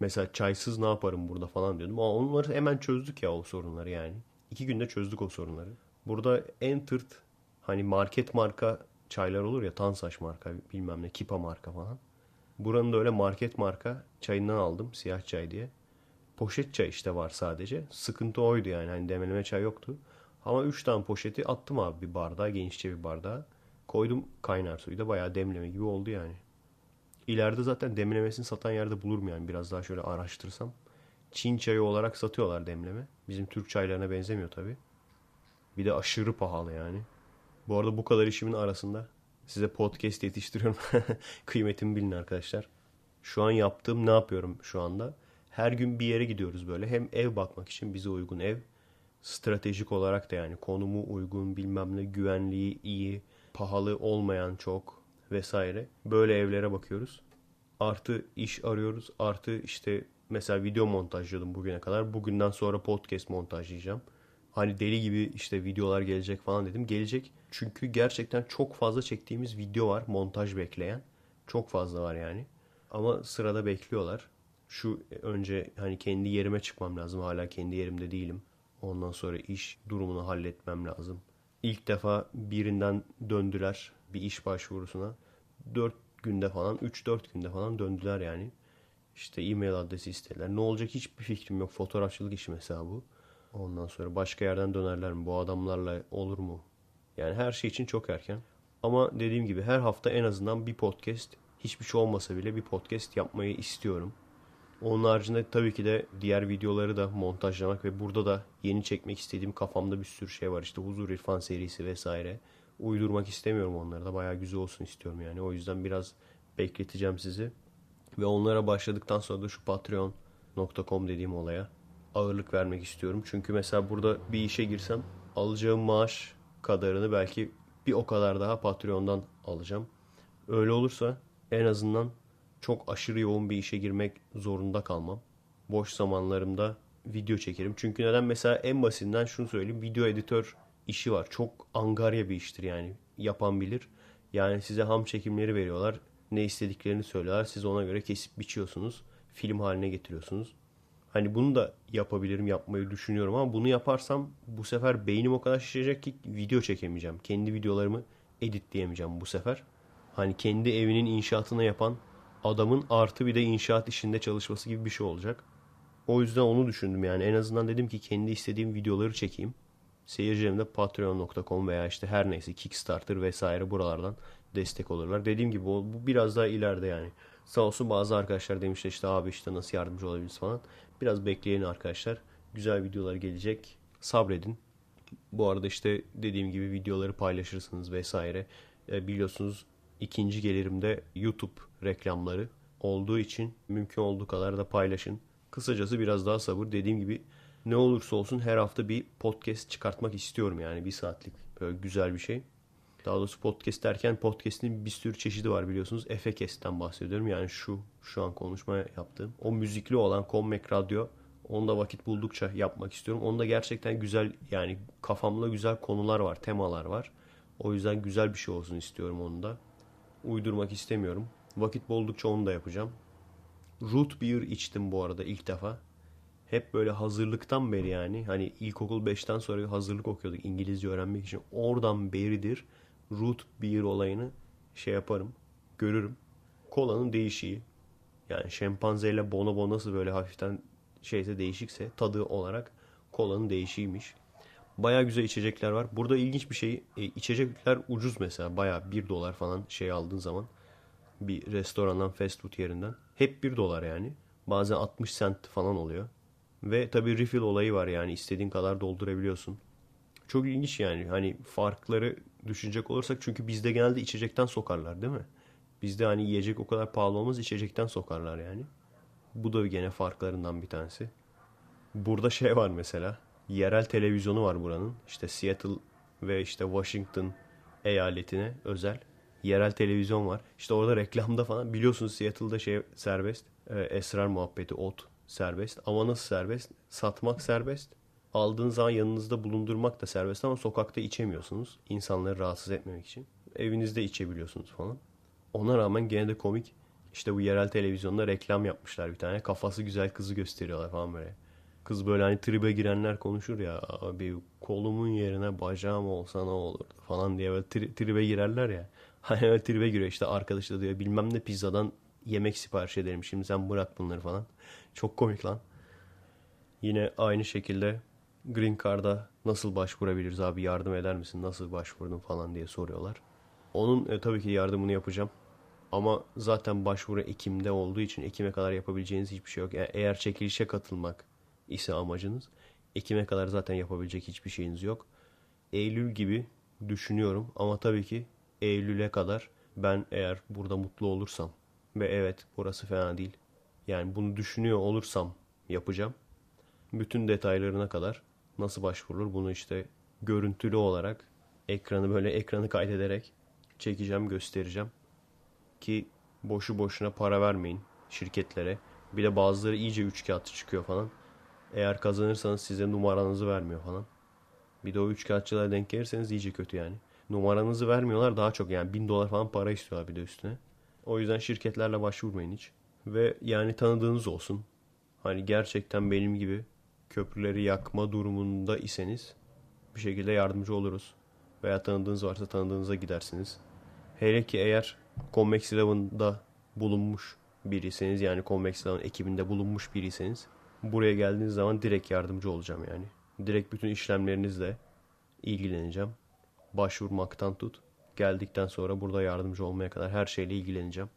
Mesela çaysız ne yaparım burada falan diyordum. Ama onları hemen çözdük ya o sorunları yani. İki günde çözdük o sorunları. Burada en tırt hani market marka çaylar olur ya Tansaş marka bilmem ne Kipa marka falan. Buranın da öyle market marka çayından aldım siyah çay diye. Poşet çay işte var sadece. Sıkıntı oydu yani hani demleme çay yoktu. Ama 3 tane poşeti attım abi bir bardağa genişçe bir bardağa. Koydum kaynar suyu da bayağı demleme gibi oldu yani. İleride zaten demlemesini satan yerde bulurum yani biraz daha şöyle araştırsam. Çin çayı olarak satıyorlar demleme. Bizim Türk çaylarına benzemiyor tabi. Bir de aşırı pahalı yani. Bu arada bu kadar işimin arasında size podcast yetiştiriyorum. Kıymetimi bilin arkadaşlar. Şu an yaptığım ne yapıyorum şu anda? Her gün bir yere gidiyoruz böyle. Hem ev bakmak için bize uygun ev. Stratejik olarak da yani konumu uygun bilmem ne güvenliği iyi. Pahalı olmayan çok vesaire. Böyle evlere bakıyoruz. Artı iş arıyoruz. Artı işte mesela video montajladım bugüne kadar. Bugünden sonra podcast montajlayacağım. Hani deli gibi işte videolar gelecek falan dedim. Gelecek. Çünkü gerçekten çok fazla çektiğimiz video var. Montaj bekleyen. Çok fazla var yani. Ama sırada bekliyorlar. Şu önce hani kendi yerime çıkmam lazım. Hala kendi yerimde değilim. Ondan sonra iş durumunu halletmem lazım. İlk defa birinden döndüler bir iş başvurusuna. 4 günde falan 3-4 günde falan döndüler yani. İşte e-mail adresi istediler. Ne olacak hiçbir fikrim yok. Fotoğrafçılık işi mesela bu. Ondan sonra başka yerden dönerler mi? Bu adamlarla olur mu? Yani her şey için çok erken. Ama dediğim gibi her hafta en azından bir podcast hiçbir şey olmasa bile bir podcast yapmayı istiyorum. Onun haricinde tabii ki de diğer videoları da montajlamak ve burada da yeni çekmek istediğim kafamda bir sürü şey var. İşte Huzur İrfan serisi vesaire. Uydurmak istemiyorum onları da. Bayağı güzel olsun istiyorum yani. O yüzden biraz bekleteceğim sizi. Ve onlara başladıktan sonra da şu patreon.com dediğim olaya ağırlık vermek istiyorum. Çünkü mesela burada bir işe girsem alacağım maaş kadarını belki bir o kadar daha Patreon'dan alacağım. Öyle olursa en azından çok aşırı yoğun bir işe girmek zorunda kalmam. Boş zamanlarımda video çekerim. Çünkü neden mesela en basitinden şunu söyleyeyim. Video editör işi var. Çok angarya bir iştir yani. Yapan bilir. Yani size ham çekimleri veriyorlar. Ne istediklerini söylüyorlar. Siz ona göre kesip biçiyorsunuz. Film haline getiriyorsunuz. Hani bunu da yapabilirim, yapmayı düşünüyorum ama bunu yaparsam bu sefer beynim o kadar şişecek ki video çekemeyeceğim. Kendi videolarımı editleyemeyeceğim bu sefer. Hani kendi evinin inşaatını yapan adamın artı bir de inşaat işinde çalışması gibi bir şey olacak. O yüzden onu düşündüm yani. En azından dedim ki kendi istediğim videoları çekeyim. Seyircilerim de patreon.com veya işte her neyse Kickstarter vesaire buralardan destek olurlar. Dediğim gibi bu, biraz daha ileride yani. Sağ olsun bazı arkadaşlar demişler işte abi işte nasıl yardımcı olabiliriz falan. Biraz bekleyin arkadaşlar. Güzel videolar gelecek. Sabredin. Bu arada işte dediğim gibi videoları paylaşırsınız vesaire. E, biliyorsunuz ikinci gelirimde YouTube reklamları olduğu için mümkün olduğu kadar da paylaşın. Kısacası biraz daha sabır. Dediğim gibi ne olursa olsun her hafta bir podcast çıkartmak istiyorum yani bir saatlik böyle güzel bir şey. Daha doğrusu podcast derken podcast'in bir sürü çeşidi var biliyorsunuz. Efekest'ten bahsediyorum. Yani şu şu an konuşma yaptığım. O müzikli olan Kommek Radyo Onu da vakit buldukça yapmak istiyorum. Onda gerçekten güzel yani kafamda güzel konular var, temalar var. O yüzden güzel bir şey olsun istiyorum onu da. Uydurmak istemiyorum. Vakit buldukça onu da yapacağım. Root beer içtim bu arada ilk defa. Hep böyle hazırlıktan beri yani hani ilkokul 5'ten sonra hazırlık okuyorduk İngilizce öğrenmek için. Oradan beridir root beer olayını şey yaparım, görürüm. Kolanın değişiği. Yani şempanzeyle bonobo nasıl böyle hafiften şeyse değişikse tadı olarak kolanın değişiymiş. Baya güzel içecekler var. Burada ilginç bir şey e, içecekler ucuz mesela baya 1 dolar falan şey aldığın zaman bir restorandan fast food yerinden. Hep 1 dolar yani. Bazen 60 cent falan oluyor. Ve tabi refill olayı var yani istediğin kadar doldurabiliyorsun. Çok ilginç yani hani farkları düşünecek olursak çünkü bizde genelde içecekten sokarlar değil mi? Bizde hani yiyecek o kadar pahalı olmaz içecekten sokarlar yani. Bu da gene farklarından bir tanesi. Burada şey var mesela. Yerel televizyonu var buranın. İşte Seattle ve işte Washington eyaletine özel yerel televizyon var. İşte orada reklamda falan biliyorsunuz Seattle'da şey serbest. E, esrar muhabbeti, ot serbest. Ama nasıl serbest? Satmak serbest. Aldığın zaman yanınızda bulundurmak da serbest ama sokakta içemiyorsunuz. İnsanları rahatsız etmemek için. Evinizde içebiliyorsunuz falan. Ona rağmen gene de komik. İşte bu yerel televizyonda reklam yapmışlar bir tane. Kafası güzel kızı gösteriyorlar falan böyle. Kız böyle hani tribe girenler konuşur ya. Abi kolumun yerine bacağım olsa ne olur falan diye böyle tri, tribe girerler ya. Hani öyle tribe giriyor işte arkadaşı da diyor bilmem ne pizzadan yemek sipariş ederim. Şimdi sen bırak bunları falan. Çok komik lan. Yine aynı şekilde Green Card'a nasıl başvurabiliriz abi yardım eder misin? Nasıl başvurdun falan diye soruyorlar. Onun e, tabii ki yardımını yapacağım. Ama zaten başvuru Ekim'de olduğu için Ekim'e kadar yapabileceğiniz hiçbir şey yok. Yani eğer çekilişe katılmak ise amacınız Ekim'e kadar zaten yapabilecek hiçbir şeyiniz yok. Eylül gibi düşünüyorum ama tabii ki Eylül'e kadar ben eğer burada mutlu olursam ve evet burası fena değil. Yani bunu düşünüyor olursam yapacağım. Bütün detaylarına kadar nasıl başvurulur bunu işte görüntülü olarak ekranı böyle ekranı kaydederek çekeceğim göstereceğim. Ki boşu boşuna para vermeyin şirketlere. Bir de bazıları iyice üç kağıtçı çıkıyor falan. Eğer kazanırsanız size numaranızı vermiyor falan. Bir de o üç kağıtçılara denk gelirseniz iyice kötü yani. Numaranızı vermiyorlar daha çok yani bin dolar falan para istiyorlar bir de üstüne. O yüzden şirketlerle başvurmayın hiç. Ve yani tanıdığınız olsun. Hani gerçekten benim gibi köprüleri yakma durumunda iseniz bir şekilde yardımcı oluruz. Veya tanıdığınız varsa tanıdığınıza gidersiniz. Hele ki eğer Convex Eleven'da bulunmuş biriyseniz yani Convex Eleven ekibinde bulunmuş biriyseniz buraya geldiğiniz zaman direkt yardımcı olacağım yani. Direkt bütün işlemlerinizle ilgileneceğim. Başvurmaktan tut. Geldikten sonra burada yardımcı olmaya kadar her şeyle ilgileneceğim.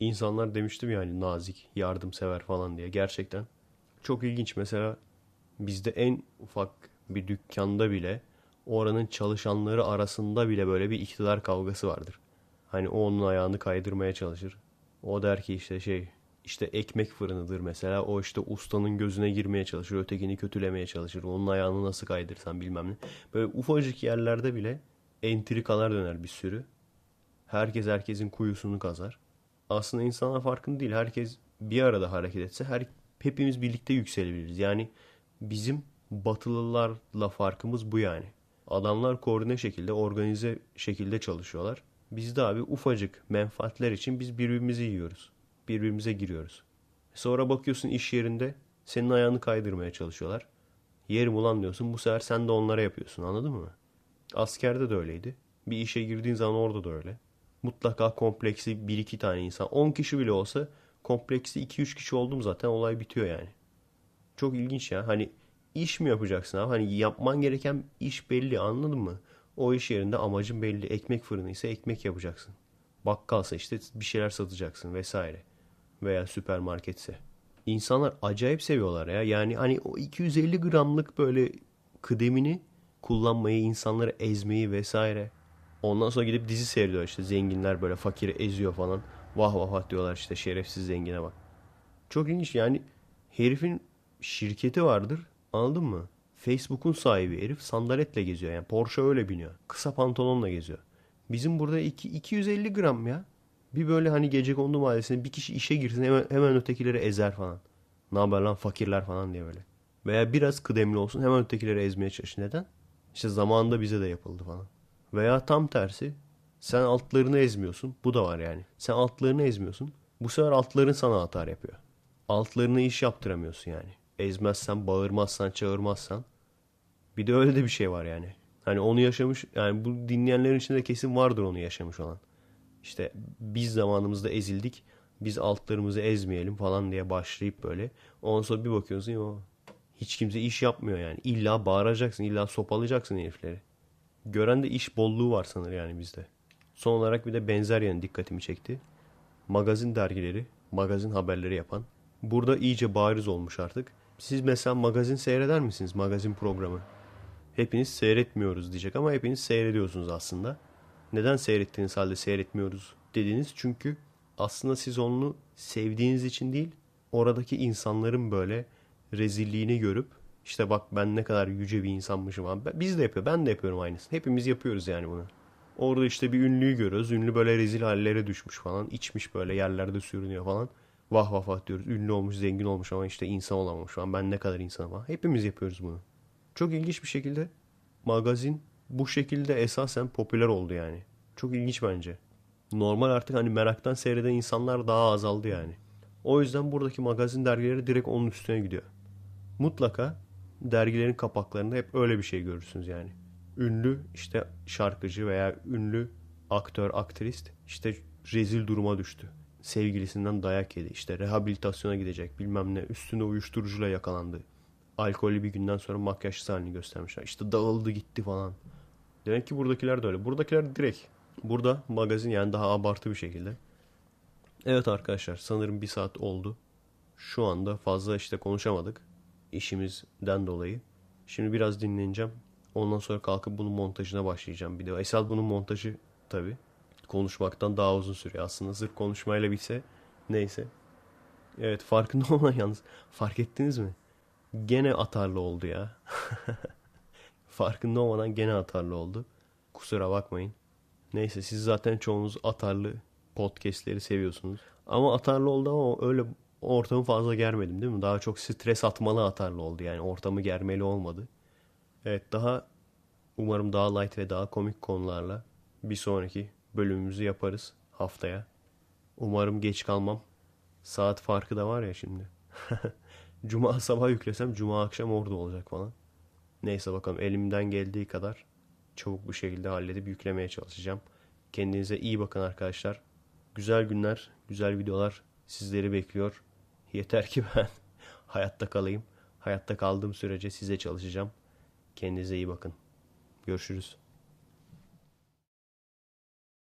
İnsanlar demiştim yani nazik, yardımsever falan diye. Gerçekten çok ilginç. Mesela bizde en ufak bir dükkanda bile oranın çalışanları arasında bile böyle bir iktidar kavgası vardır. Hani o onun ayağını kaydırmaya çalışır. O der ki işte şey işte ekmek fırınıdır mesela. O işte ustanın gözüne girmeye çalışır. Ötekini kötülemeye çalışır. Onun ayağını nasıl kaydırsan bilmem ne. Böyle ufacık yerlerde bile entrikalar döner bir sürü. Herkes herkesin kuyusunu kazar. Aslında insanlar farkında değil. Herkes bir arada hareket etse her hepimiz birlikte yükselebiliriz. Yani bizim batılılarla farkımız bu yani. Adamlar koordine şekilde, organize şekilde çalışıyorlar. Biz de abi ufacık menfaatler için biz birbirimizi yiyoruz. Birbirimize giriyoruz. Sonra bakıyorsun iş yerinde senin ayağını kaydırmaya çalışıyorlar. Yerim ulan diyorsun bu sefer sen de onlara yapıyorsun anladın mı? Askerde de öyleydi. Bir işe girdiğin zaman orada da öyle. Mutlaka kompleksi bir iki tane insan. 10 kişi bile olsa kompleksi 2-3 kişi oldum zaten olay bitiyor yani. Çok ilginç ya. Hani iş mi yapacaksın abi? Hani yapman gereken iş belli anladın mı? O iş yerinde amacın belli. Ekmek fırını ise ekmek yapacaksın. Bakkalsa işte bir şeyler satacaksın vesaire. Veya süpermarketse. İnsanlar acayip seviyorlar ya. Yani hani o 250 gramlık böyle kıdemini kullanmayı, insanları ezmeyi vesaire. Ondan sonra gidip dizi seyrediyor işte zenginler böyle fakiri eziyor falan. Vah vah vah diyorlar işte şerefsiz zengine bak. Çok ilginç yani herifin şirketi vardır anladın mı? Facebook'un sahibi herif sandaletle geziyor yani Porsche öyle biniyor. Kısa pantolonla geziyor. Bizim burada iki, 250 gram ya. Bir böyle hani gece kondu mahallesine bir kişi işe girsin hemen, hemen ötekileri ezer falan. Ne haber lan fakirler falan diye böyle. Veya biraz kıdemli olsun hemen ötekileri ezmeye çalış. Neden? İşte zamanında bize de yapıldı falan. Veya tam tersi sen altlarını ezmiyorsun. Bu da var yani. Sen altlarını ezmiyorsun. Bu sefer altların sana atar yapıyor. Altlarını iş yaptıramıyorsun yani. Ezmezsen, bağırmazsan, çağırmazsan. Bir de öyle de bir şey var yani. Hani onu yaşamış yani bu dinleyenlerin içinde kesin vardır onu yaşamış olan. İşte biz zamanımızda ezildik. Biz altlarımızı ezmeyelim falan diye başlayıp böyle. Ondan sonra bir bakıyorsun ya hiç kimse iş yapmıyor yani. İlla bağıracaksın, illa sopalayacaksın herifleri. Gören de iş bolluğu var sanır yani bizde. Son olarak bir de benzer yani dikkatimi çekti. Magazin dergileri, magazin haberleri yapan. Burada iyice bariz olmuş artık. Siz mesela magazin seyreder misiniz? Magazin programı. Hepiniz seyretmiyoruz diyecek ama hepiniz seyrediyorsunuz aslında. Neden seyrettiğiniz halde seyretmiyoruz dediniz? Çünkü aslında siz onu sevdiğiniz için değil, oradaki insanların böyle rezilliğini görüp işte bak ben ne kadar yüce bir insanmışım abi. Biz de yapıyor. Ben de yapıyorum aynısını. Hepimiz yapıyoruz yani bunu. Orada işte bir ünlüyü görüyoruz. Ünlü böyle rezil hallere düşmüş falan. içmiş böyle yerlerde sürünüyor falan. Vah vah vah diyoruz. Ünlü olmuş, zengin olmuş ama işte insan olamamış falan. Ben ne kadar insanım falan. Hepimiz yapıyoruz bunu. Çok ilginç bir şekilde magazin bu şekilde esasen popüler oldu yani. Çok ilginç bence. Normal artık hani meraktan seyreden insanlar daha azaldı yani. O yüzden buradaki magazin dergileri direkt onun üstüne gidiyor. Mutlaka dergilerin kapaklarında hep öyle bir şey görürsünüz yani. Ünlü işte şarkıcı veya ünlü aktör, aktrist işte rezil duruma düştü. Sevgilisinden dayak yedi. İşte rehabilitasyona gidecek bilmem ne. Üstünde uyuşturucuyla yakalandı. Alkollü bir günden sonra makyajsız halini göstermişler. İşte dağıldı gitti falan. Demek ki buradakiler de öyle. Buradakiler direkt. Burada magazin yani daha abartı bir şekilde. Evet arkadaşlar sanırım bir saat oldu. Şu anda fazla işte konuşamadık işimizden dolayı. Şimdi biraz dinleneceğim. Ondan sonra kalkıp bunun montajına başlayacağım bir de. Esas bunun montajı tabi konuşmaktan daha uzun sürüyor. Aslında sırf konuşmayla bitse neyse. Evet farkında olman yalnız. Fark ettiniz mi? Gene atarlı oldu ya. farkında olmadan gene atarlı oldu. Kusura bakmayın. Neyse siz zaten çoğunuz atarlı podcastleri seviyorsunuz. Ama atarlı oldu ama öyle ortamı fazla germedim değil mi? Daha çok stres atmalı atarlı oldu yani ortamı germeli olmadı. Evet daha umarım daha light ve daha komik konularla bir sonraki bölümümüzü yaparız haftaya. Umarım geç kalmam. Saat farkı da var ya şimdi. Cuma sabah yüklesem Cuma akşam orada olacak falan. Neyse bakalım elimden geldiği kadar çabuk bir şekilde halledip yüklemeye çalışacağım. Kendinize iyi bakın arkadaşlar. Güzel günler, güzel videolar sizleri bekliyor. Yeter ki ben hayatta kalayım. Hayatta kaldığım sürece size çalışacağım. Kendinize iyi bakın. Görüşürüz.